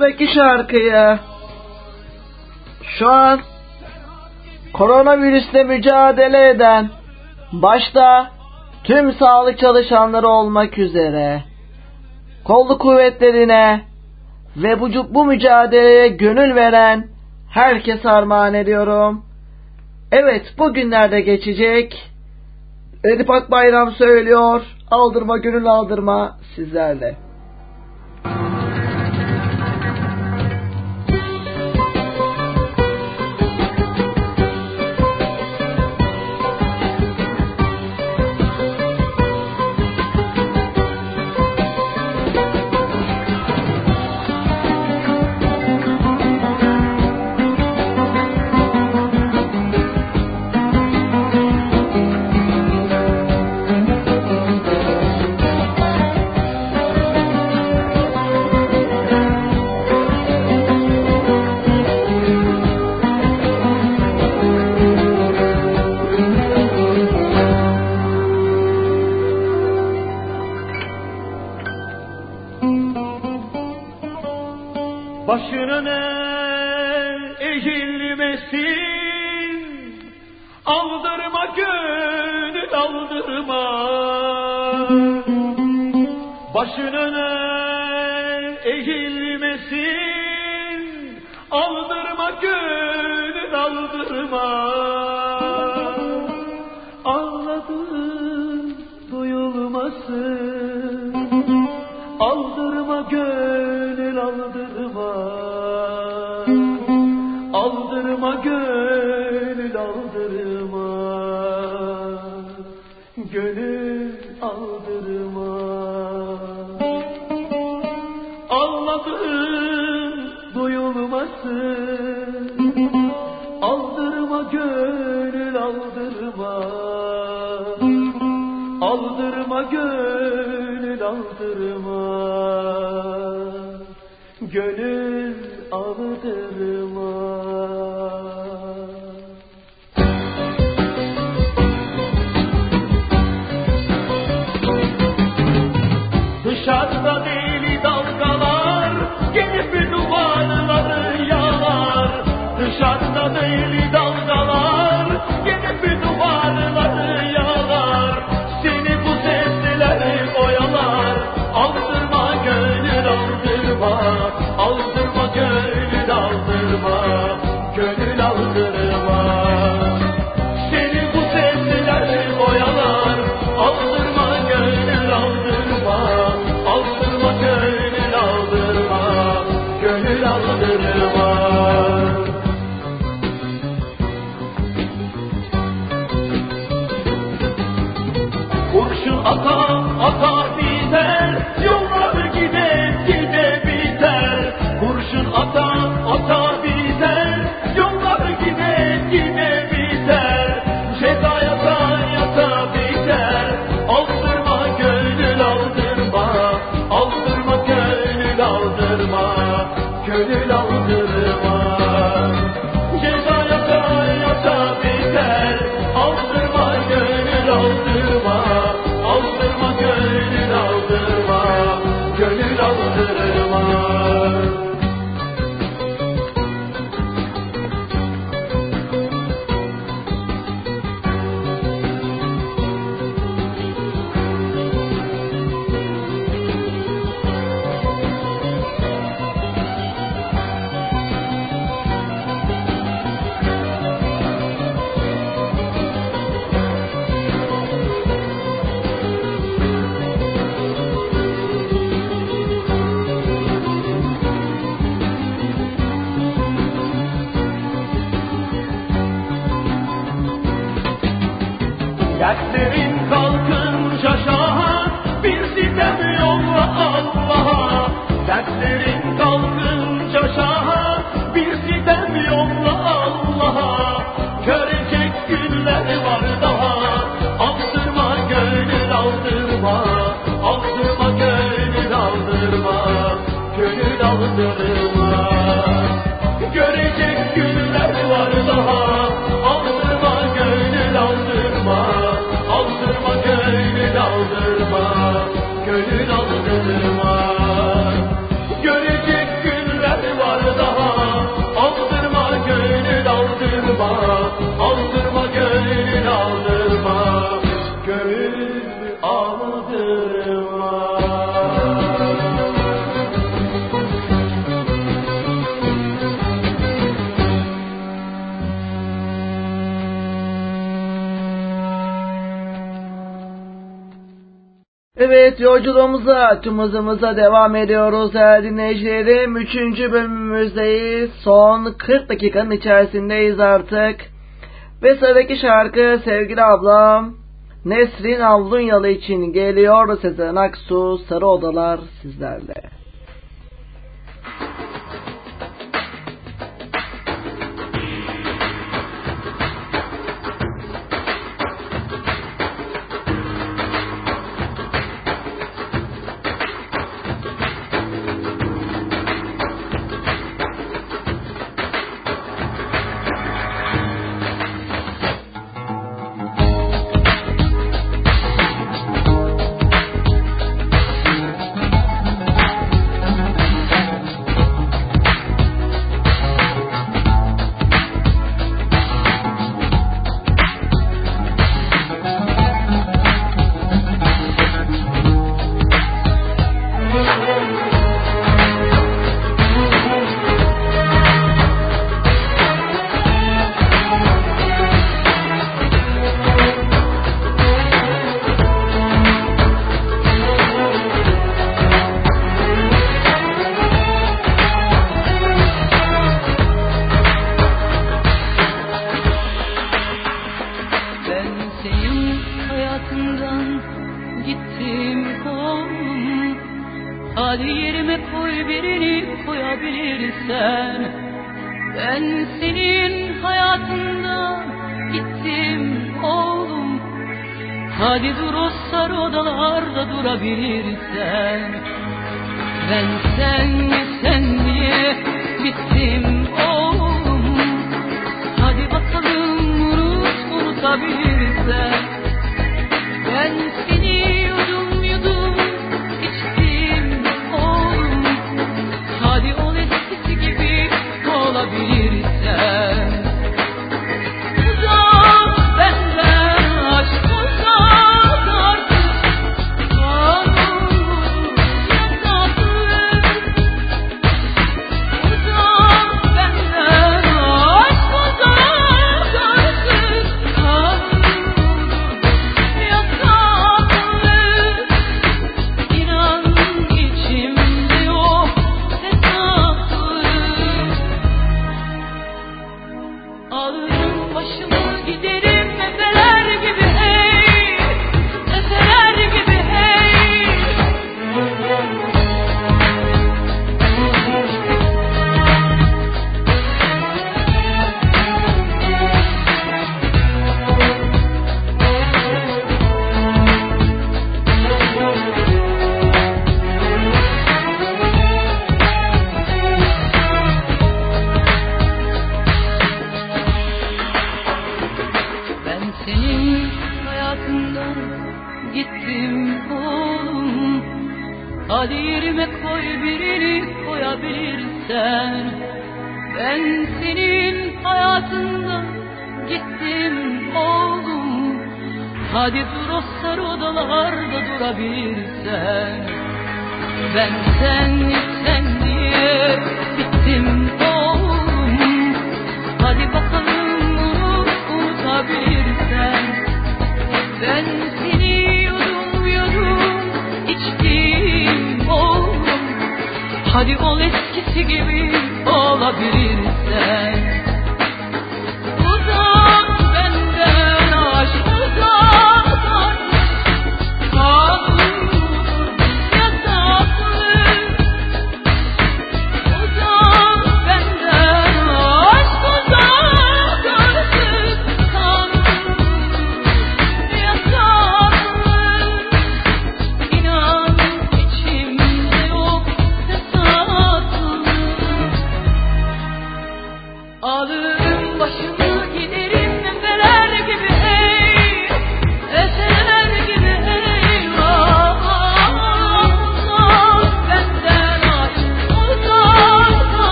Sıradaki şarkıyı şu an koronavirüsle mücadele eden başta tüm sağlık çalışanları olmak üzere kolluk kuvvetlerine ve bu, bu mücadeleye gönül veren herkese armağan ediyorum. Evet bugünlerde geçecek. Edip Akbayram söylüyor. Aldırma gönül aldırma sizlerle. gönül ليلي aldırma, gönül aldırma. Cezaya da yata biter. Dios Evet yolculuğumuza tüm hızımıza devam ediyoruz değerli dinleyicilerim. Üçüncü bölümümüzdeyiz. Son 40 dakikanın içerisindeyiz artık. Ve sıradaki şarkı sevgili ablam Nesrin Avlunyalı için geliyor. Sezen Aksu Sarı Odalar sizlerle.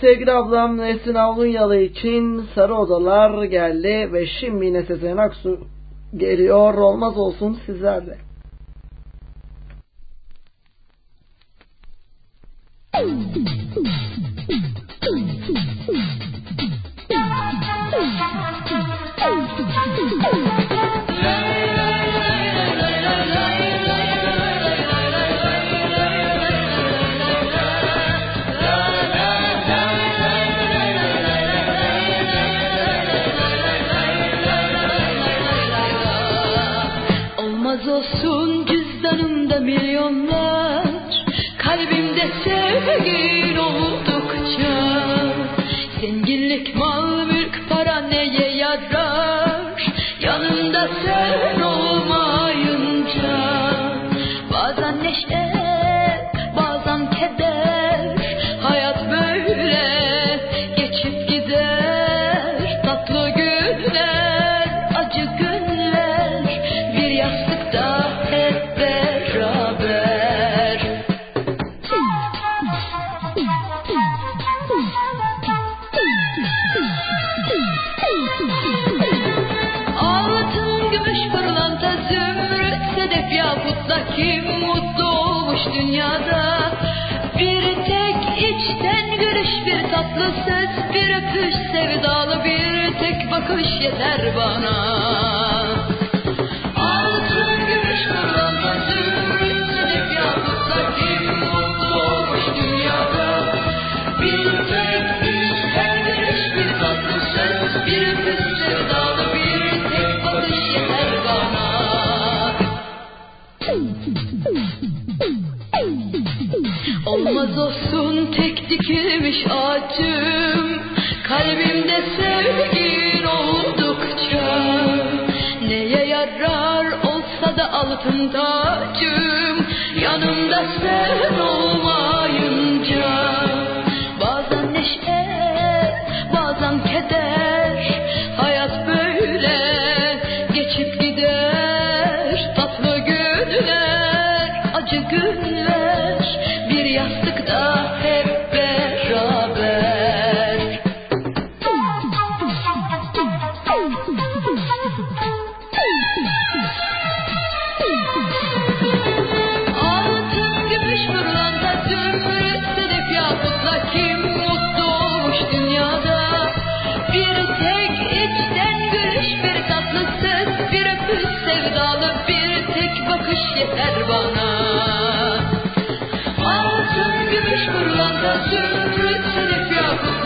sevgili ablam Nesin Avlunyalı için Sarı Odalar geldi ve şimdi yine Sezen Aksu geliyor. Olmaz olsun sizlerle. Thank you. Olmaz olsun tek dikilmiş ağacım Kalbimde sevgin oldukça. Neye yarar olsa da altın tacım Yanımda sen olmaz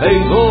Hey, go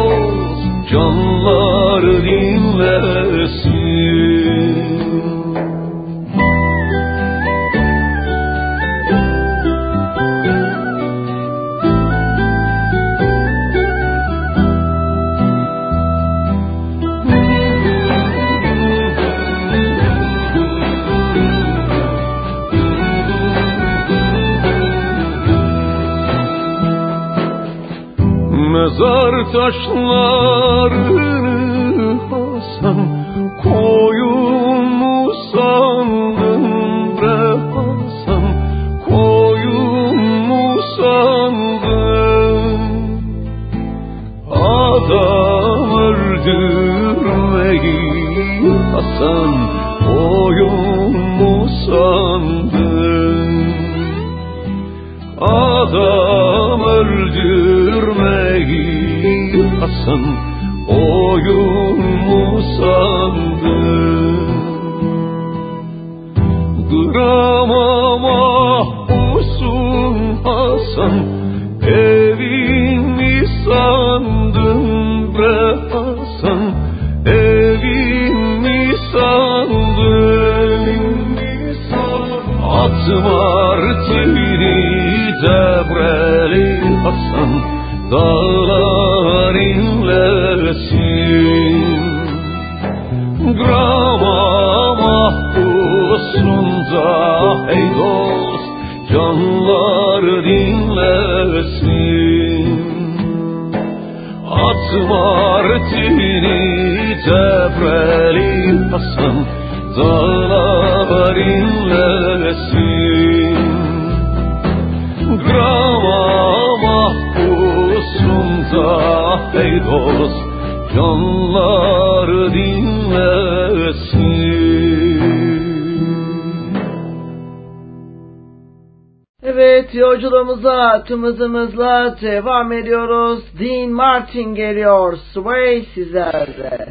hızımızla devam ediyoruz. Dean Martin geliyor. Sway sizlerde.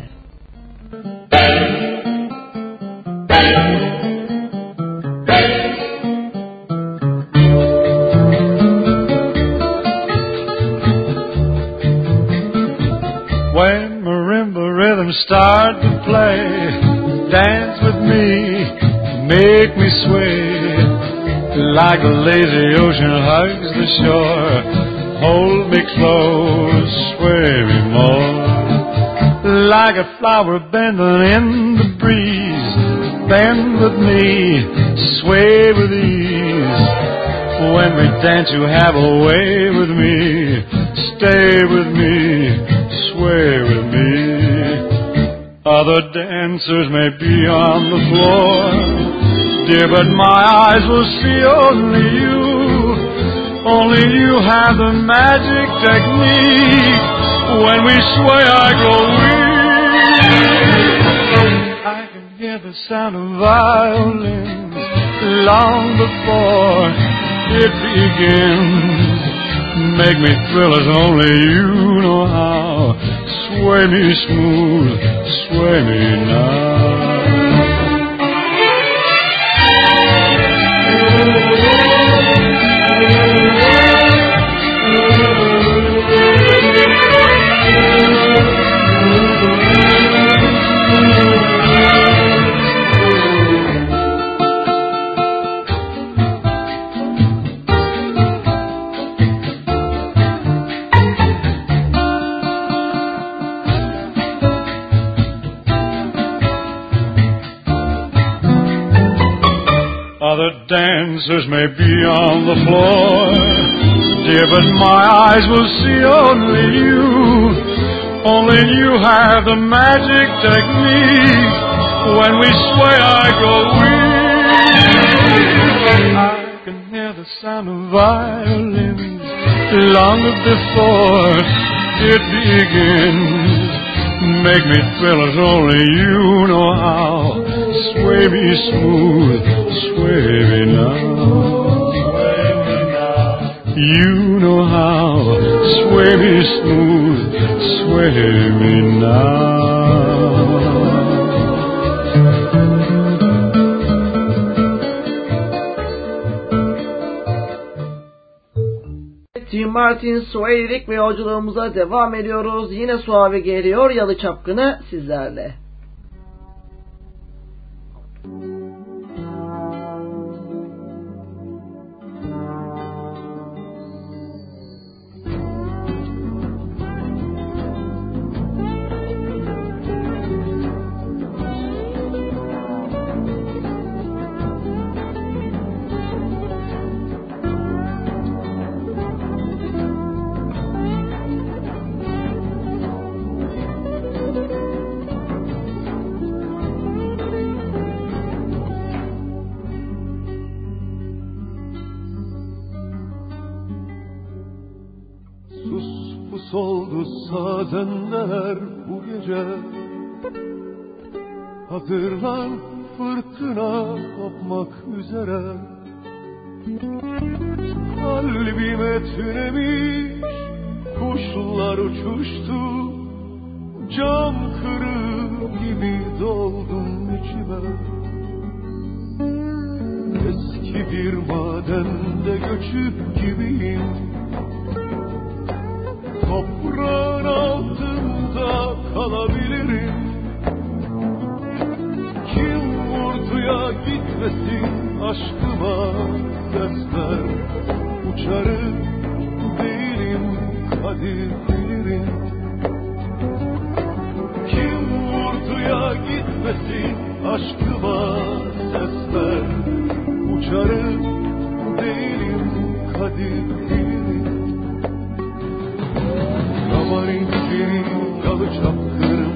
When marimba rhythms start to play, dance with me, make me sway. Like a lazy shore, hold me close, sway me more. Like a flower bending in the breeze, bend with me, sway with ease. When we dance, you have a way with me, stay with me, sway with me. Other dancers may be on the floor, dear, but my eyes will see only you. Only you have the magic technique. When we sway, I grow weak. I can hear the sound of violins long before it begins. Make me thrill as only you know how. Sway me smooth, sway me now. Dancers may be on the floor, dear, but my eyes will see only you. Only you have the magic technique. When we sway, I go weak. I can hear the sound of violins long before it begins. Make me thrill as only you know how. Sway me smooth, sway me now. You know how. Sway me smooth, sway me now. Dean Martin Sueyrik ve yolculuğumuza devam ediyoruz. Yine Suavi geliyor Yalı Çapkını sizlerle. Sazendeler bu gece. Hazırlan fırtına kopmak üzere. Kalbime tünemiş kuşlar uçuştu. Cam kırık gibi doldum içime. Eski bir madende göçüp gibiyim Toprağın altında kalabilirim. Kim vurduya gitmesin aşkıma sesler Uçarım değilim kadir bilirim. Kim vurduya gitmesin aşkıma sesler Uçarım değilim kadir bilirim İnciri yalı çapkırım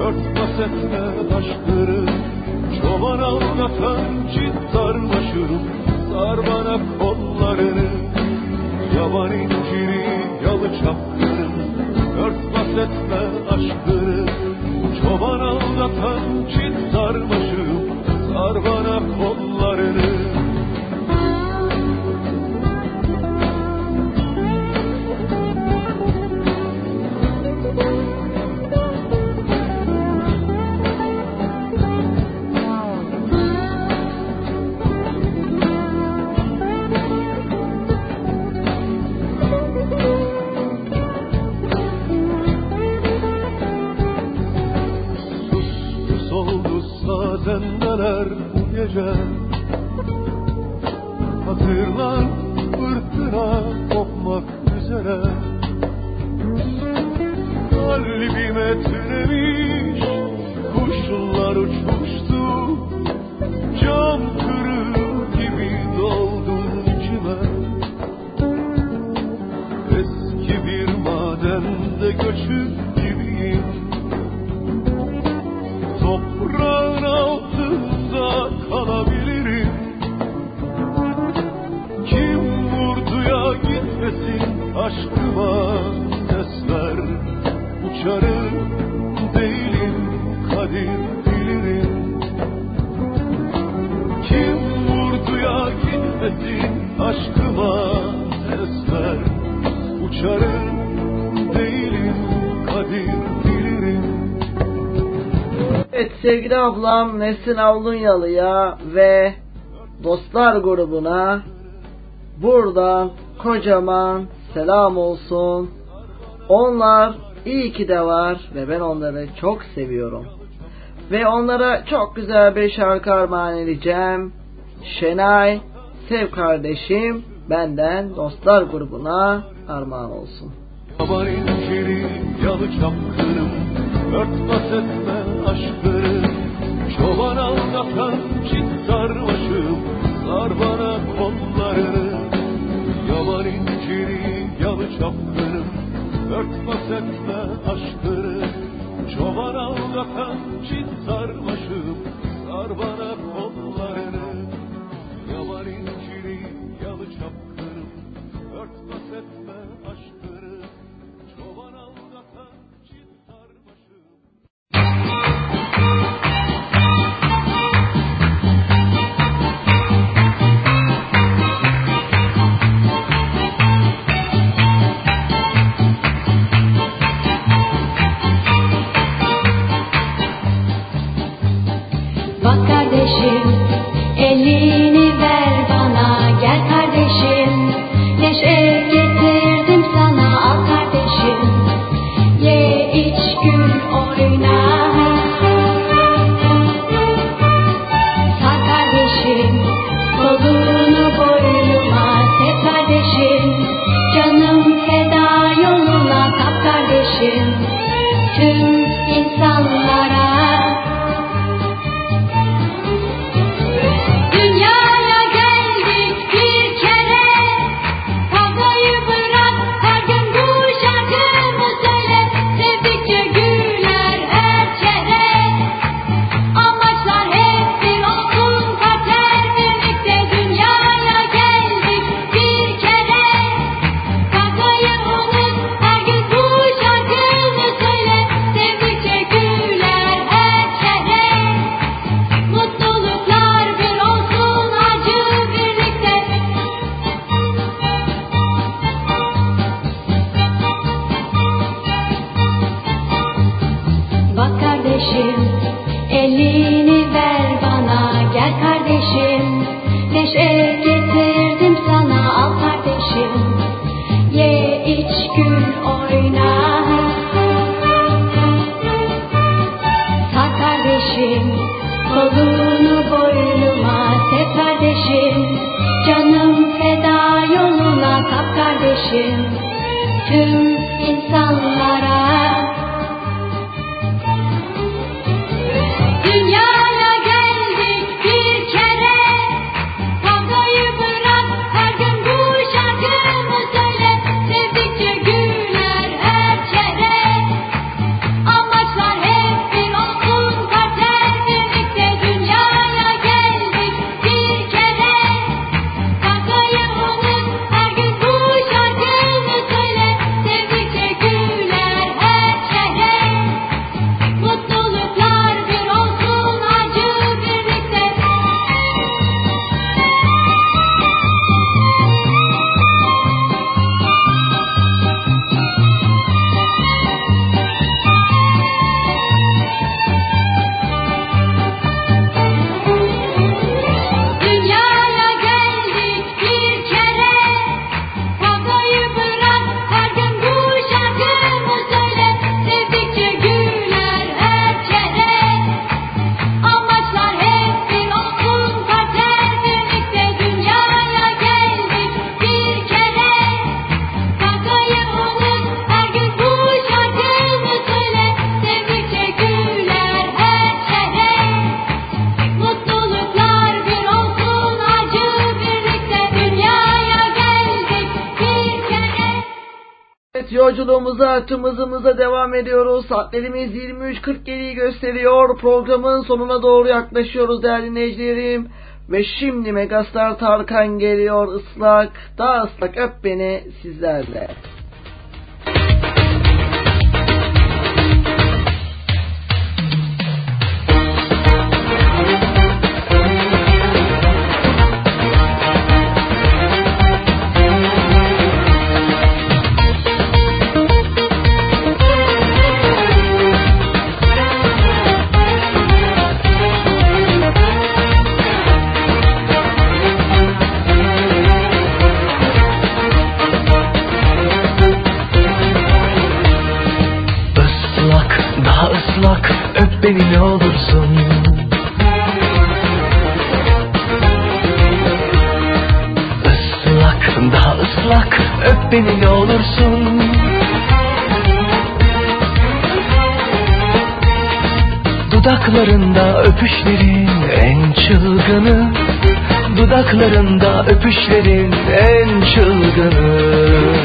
Örtbas Çoban aldatan çit sarmaşırım Sar kollarını. Yaman inciri yalı çapkırım Çoban aldatan çit sarmaşırım Sar bana kollarını sevgili ablam Nesin Avlunyalı'ya ve dostlar grubuna buradan kocaman selam olsun. Onlar iyi ki de var ve ben onları çok seviyorum. Ve onlara çok güzel bir şarkı armağan edeceğim. Şenay, sev kardeşim, benden dostlar grubuna armağan olsun. Yaban inciri yalı çapkınım Örtbas etme aşkını Çoban aldatan çit sarmaşım Sar bana kollarını Yaban inciri yalı çapkınım Örtbas etme aşkını Çoban aldatan çit sarmaşım Sar bana kollarını Yaban inciri hızımıza devam ediyoruz. Saatlerimiz 23.47'yi gösteriyor. Programın sonuna doğru yaklaşıyoruz değerli dinleyicilerim. Ve şimdi Megastar Tarkan geliyor ıslak, daha ıslak öp beni sizlerle. Dudaklarında öpüşlerin en çılgını. Dudaklarında öpüşlerin en çılgını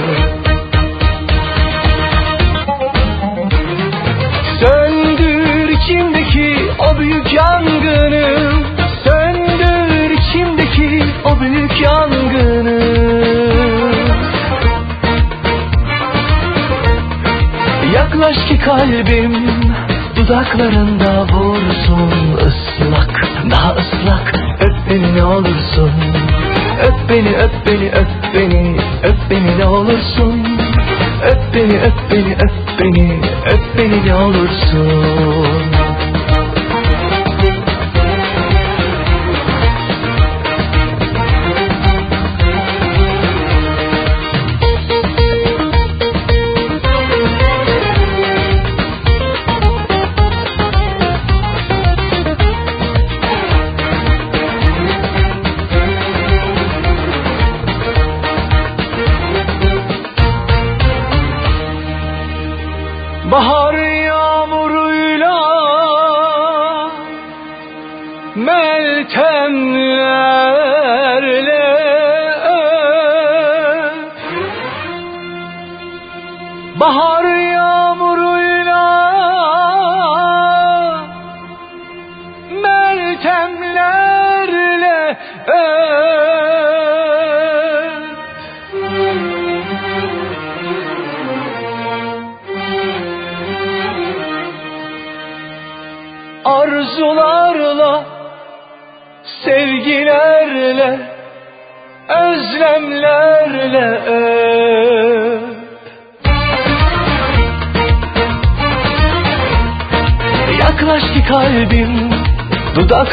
Yaklaş ki kalbim Dudaklarında vursun ıslak Daha ıslak. Öp beni ne olursun Öp beni öp beni öp beni Öp beni ne olursun. Öp beni öp beni öp beni Öp beni ne olursun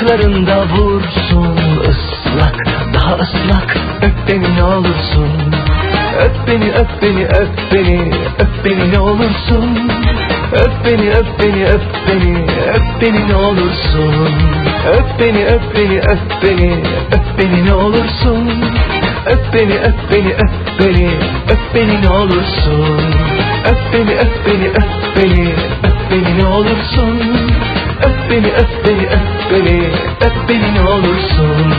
dudaklarında vursun ıslak daha ıslak öp beni ne olursun Öp beni öp beni öp beni öp beni ne olursun Öp beni öp beni öp beni öp beni ne olursun Öp beni öp beni öp beni öp beni ne olursun Öp beni öp beni öp beni öp beni ne olursun Öp beni öp beni öp beni öp beni ne olursun beni öp beni öp beni. Öp beni ne olursun.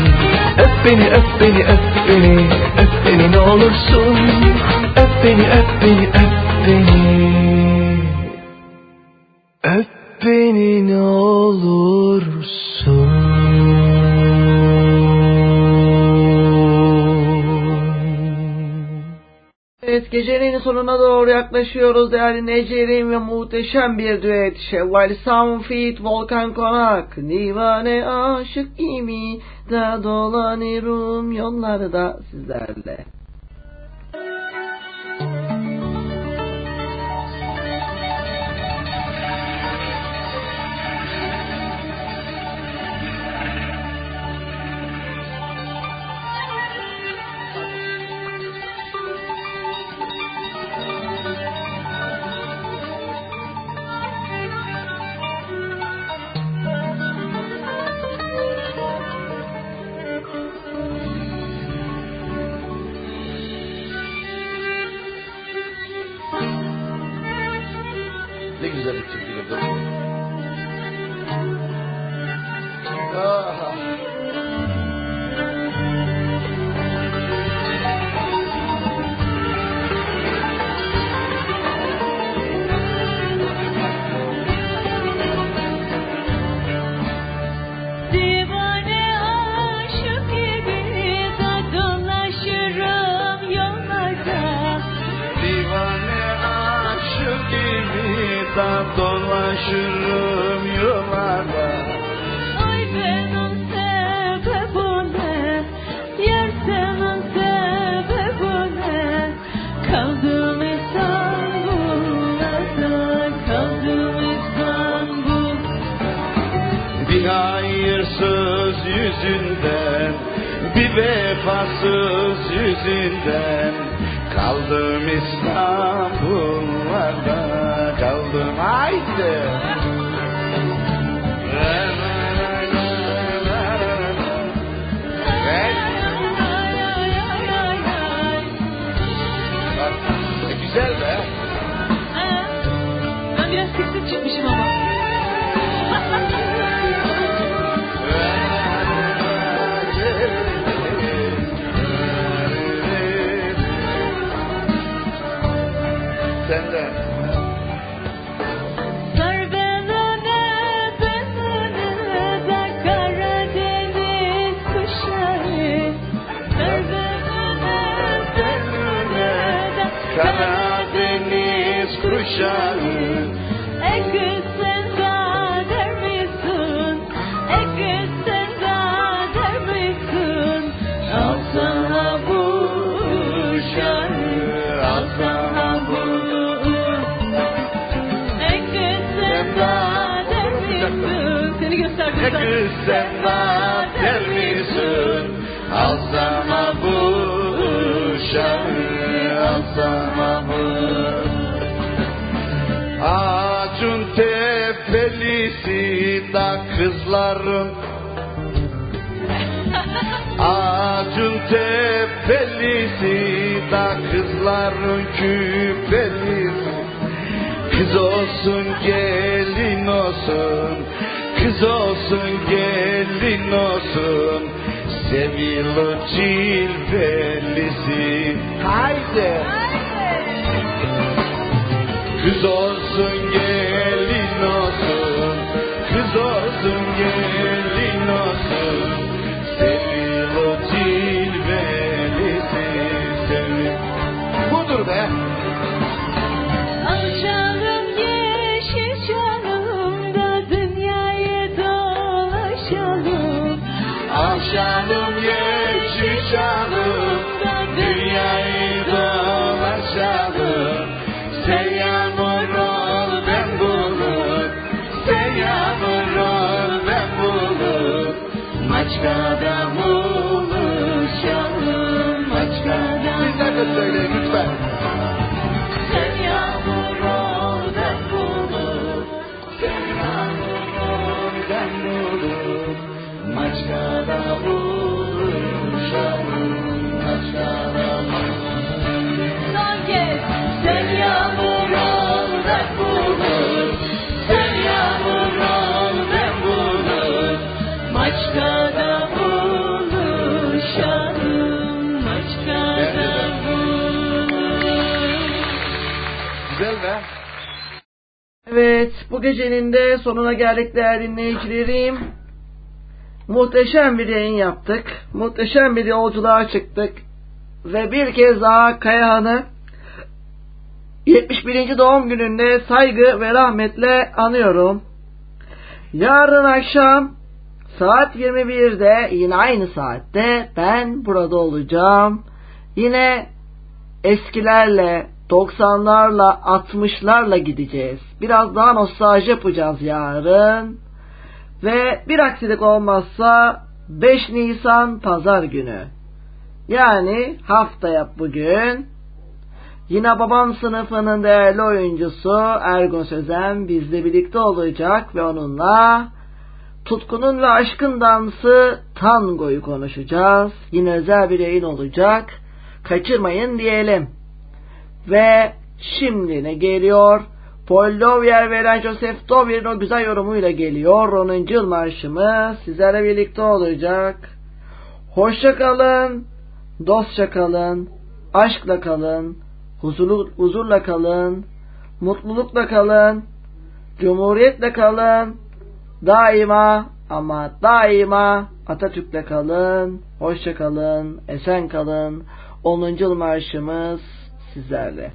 Öp beni öp beni öp beni. Öp beni ne olursun. Öp beni öp beni öp beni. Öp beni Gecenin sonuna doğru yaklaşıyoruz değerli Necerim ve muhteşem bir düet Şevval Samfit Volkan Konak Divane aşık gibi da dolanıyorum yollarda sizlerle. Gelin olsun Kız olsun gelin olsun. Sevilir cilvelisi. Haydi. Kız olsun gelin olsun. Kız olsun gelin olsun bu gecenin de sonuna geldik değerli dinleyicilerim. Muhteşem bir yayın yaptık. Muhteşem bir yolculuğa çıktık. Ve bir kez daha Kayahan'ı 71. doğum gününde saygı ve rahmetle anıyorum. Yarın akşam saat 21'de yine aynı saatte ben burada olacağım. Yine eskilerle, 90'larla, 60'larla gideceğiz. Biraz daha nostalji yapacağız yarın. Ve bir aksilik olmazsa 5 Nisan pazar günü. Yani haftaya bugün yine babam sınıfının değerli oyuncusu Ergun Sözen bizle birlikte olacak ve onunla tutkunun ve aşkın dansı tangoyu konuşacağız. Yine özel bir yayın olacak. Kaçırmayın diyelim. Ve şimdi ne geliyor? Paul Lovier ve Eren Joseph Dovier'in o güzel yorumuyla geliyor. 10. yıl marşımız sizlerle birlikte olacak. Hoşça kalın, dostça kalın, aşkla kalın, huzurlu, huzurla kalın, mutlulukla kalın, cumhuriyetle kalın, daima ama daima Atatürk'le kalın, hoşça kalın, esen kalın. 10. yıl marşımız sizlerle.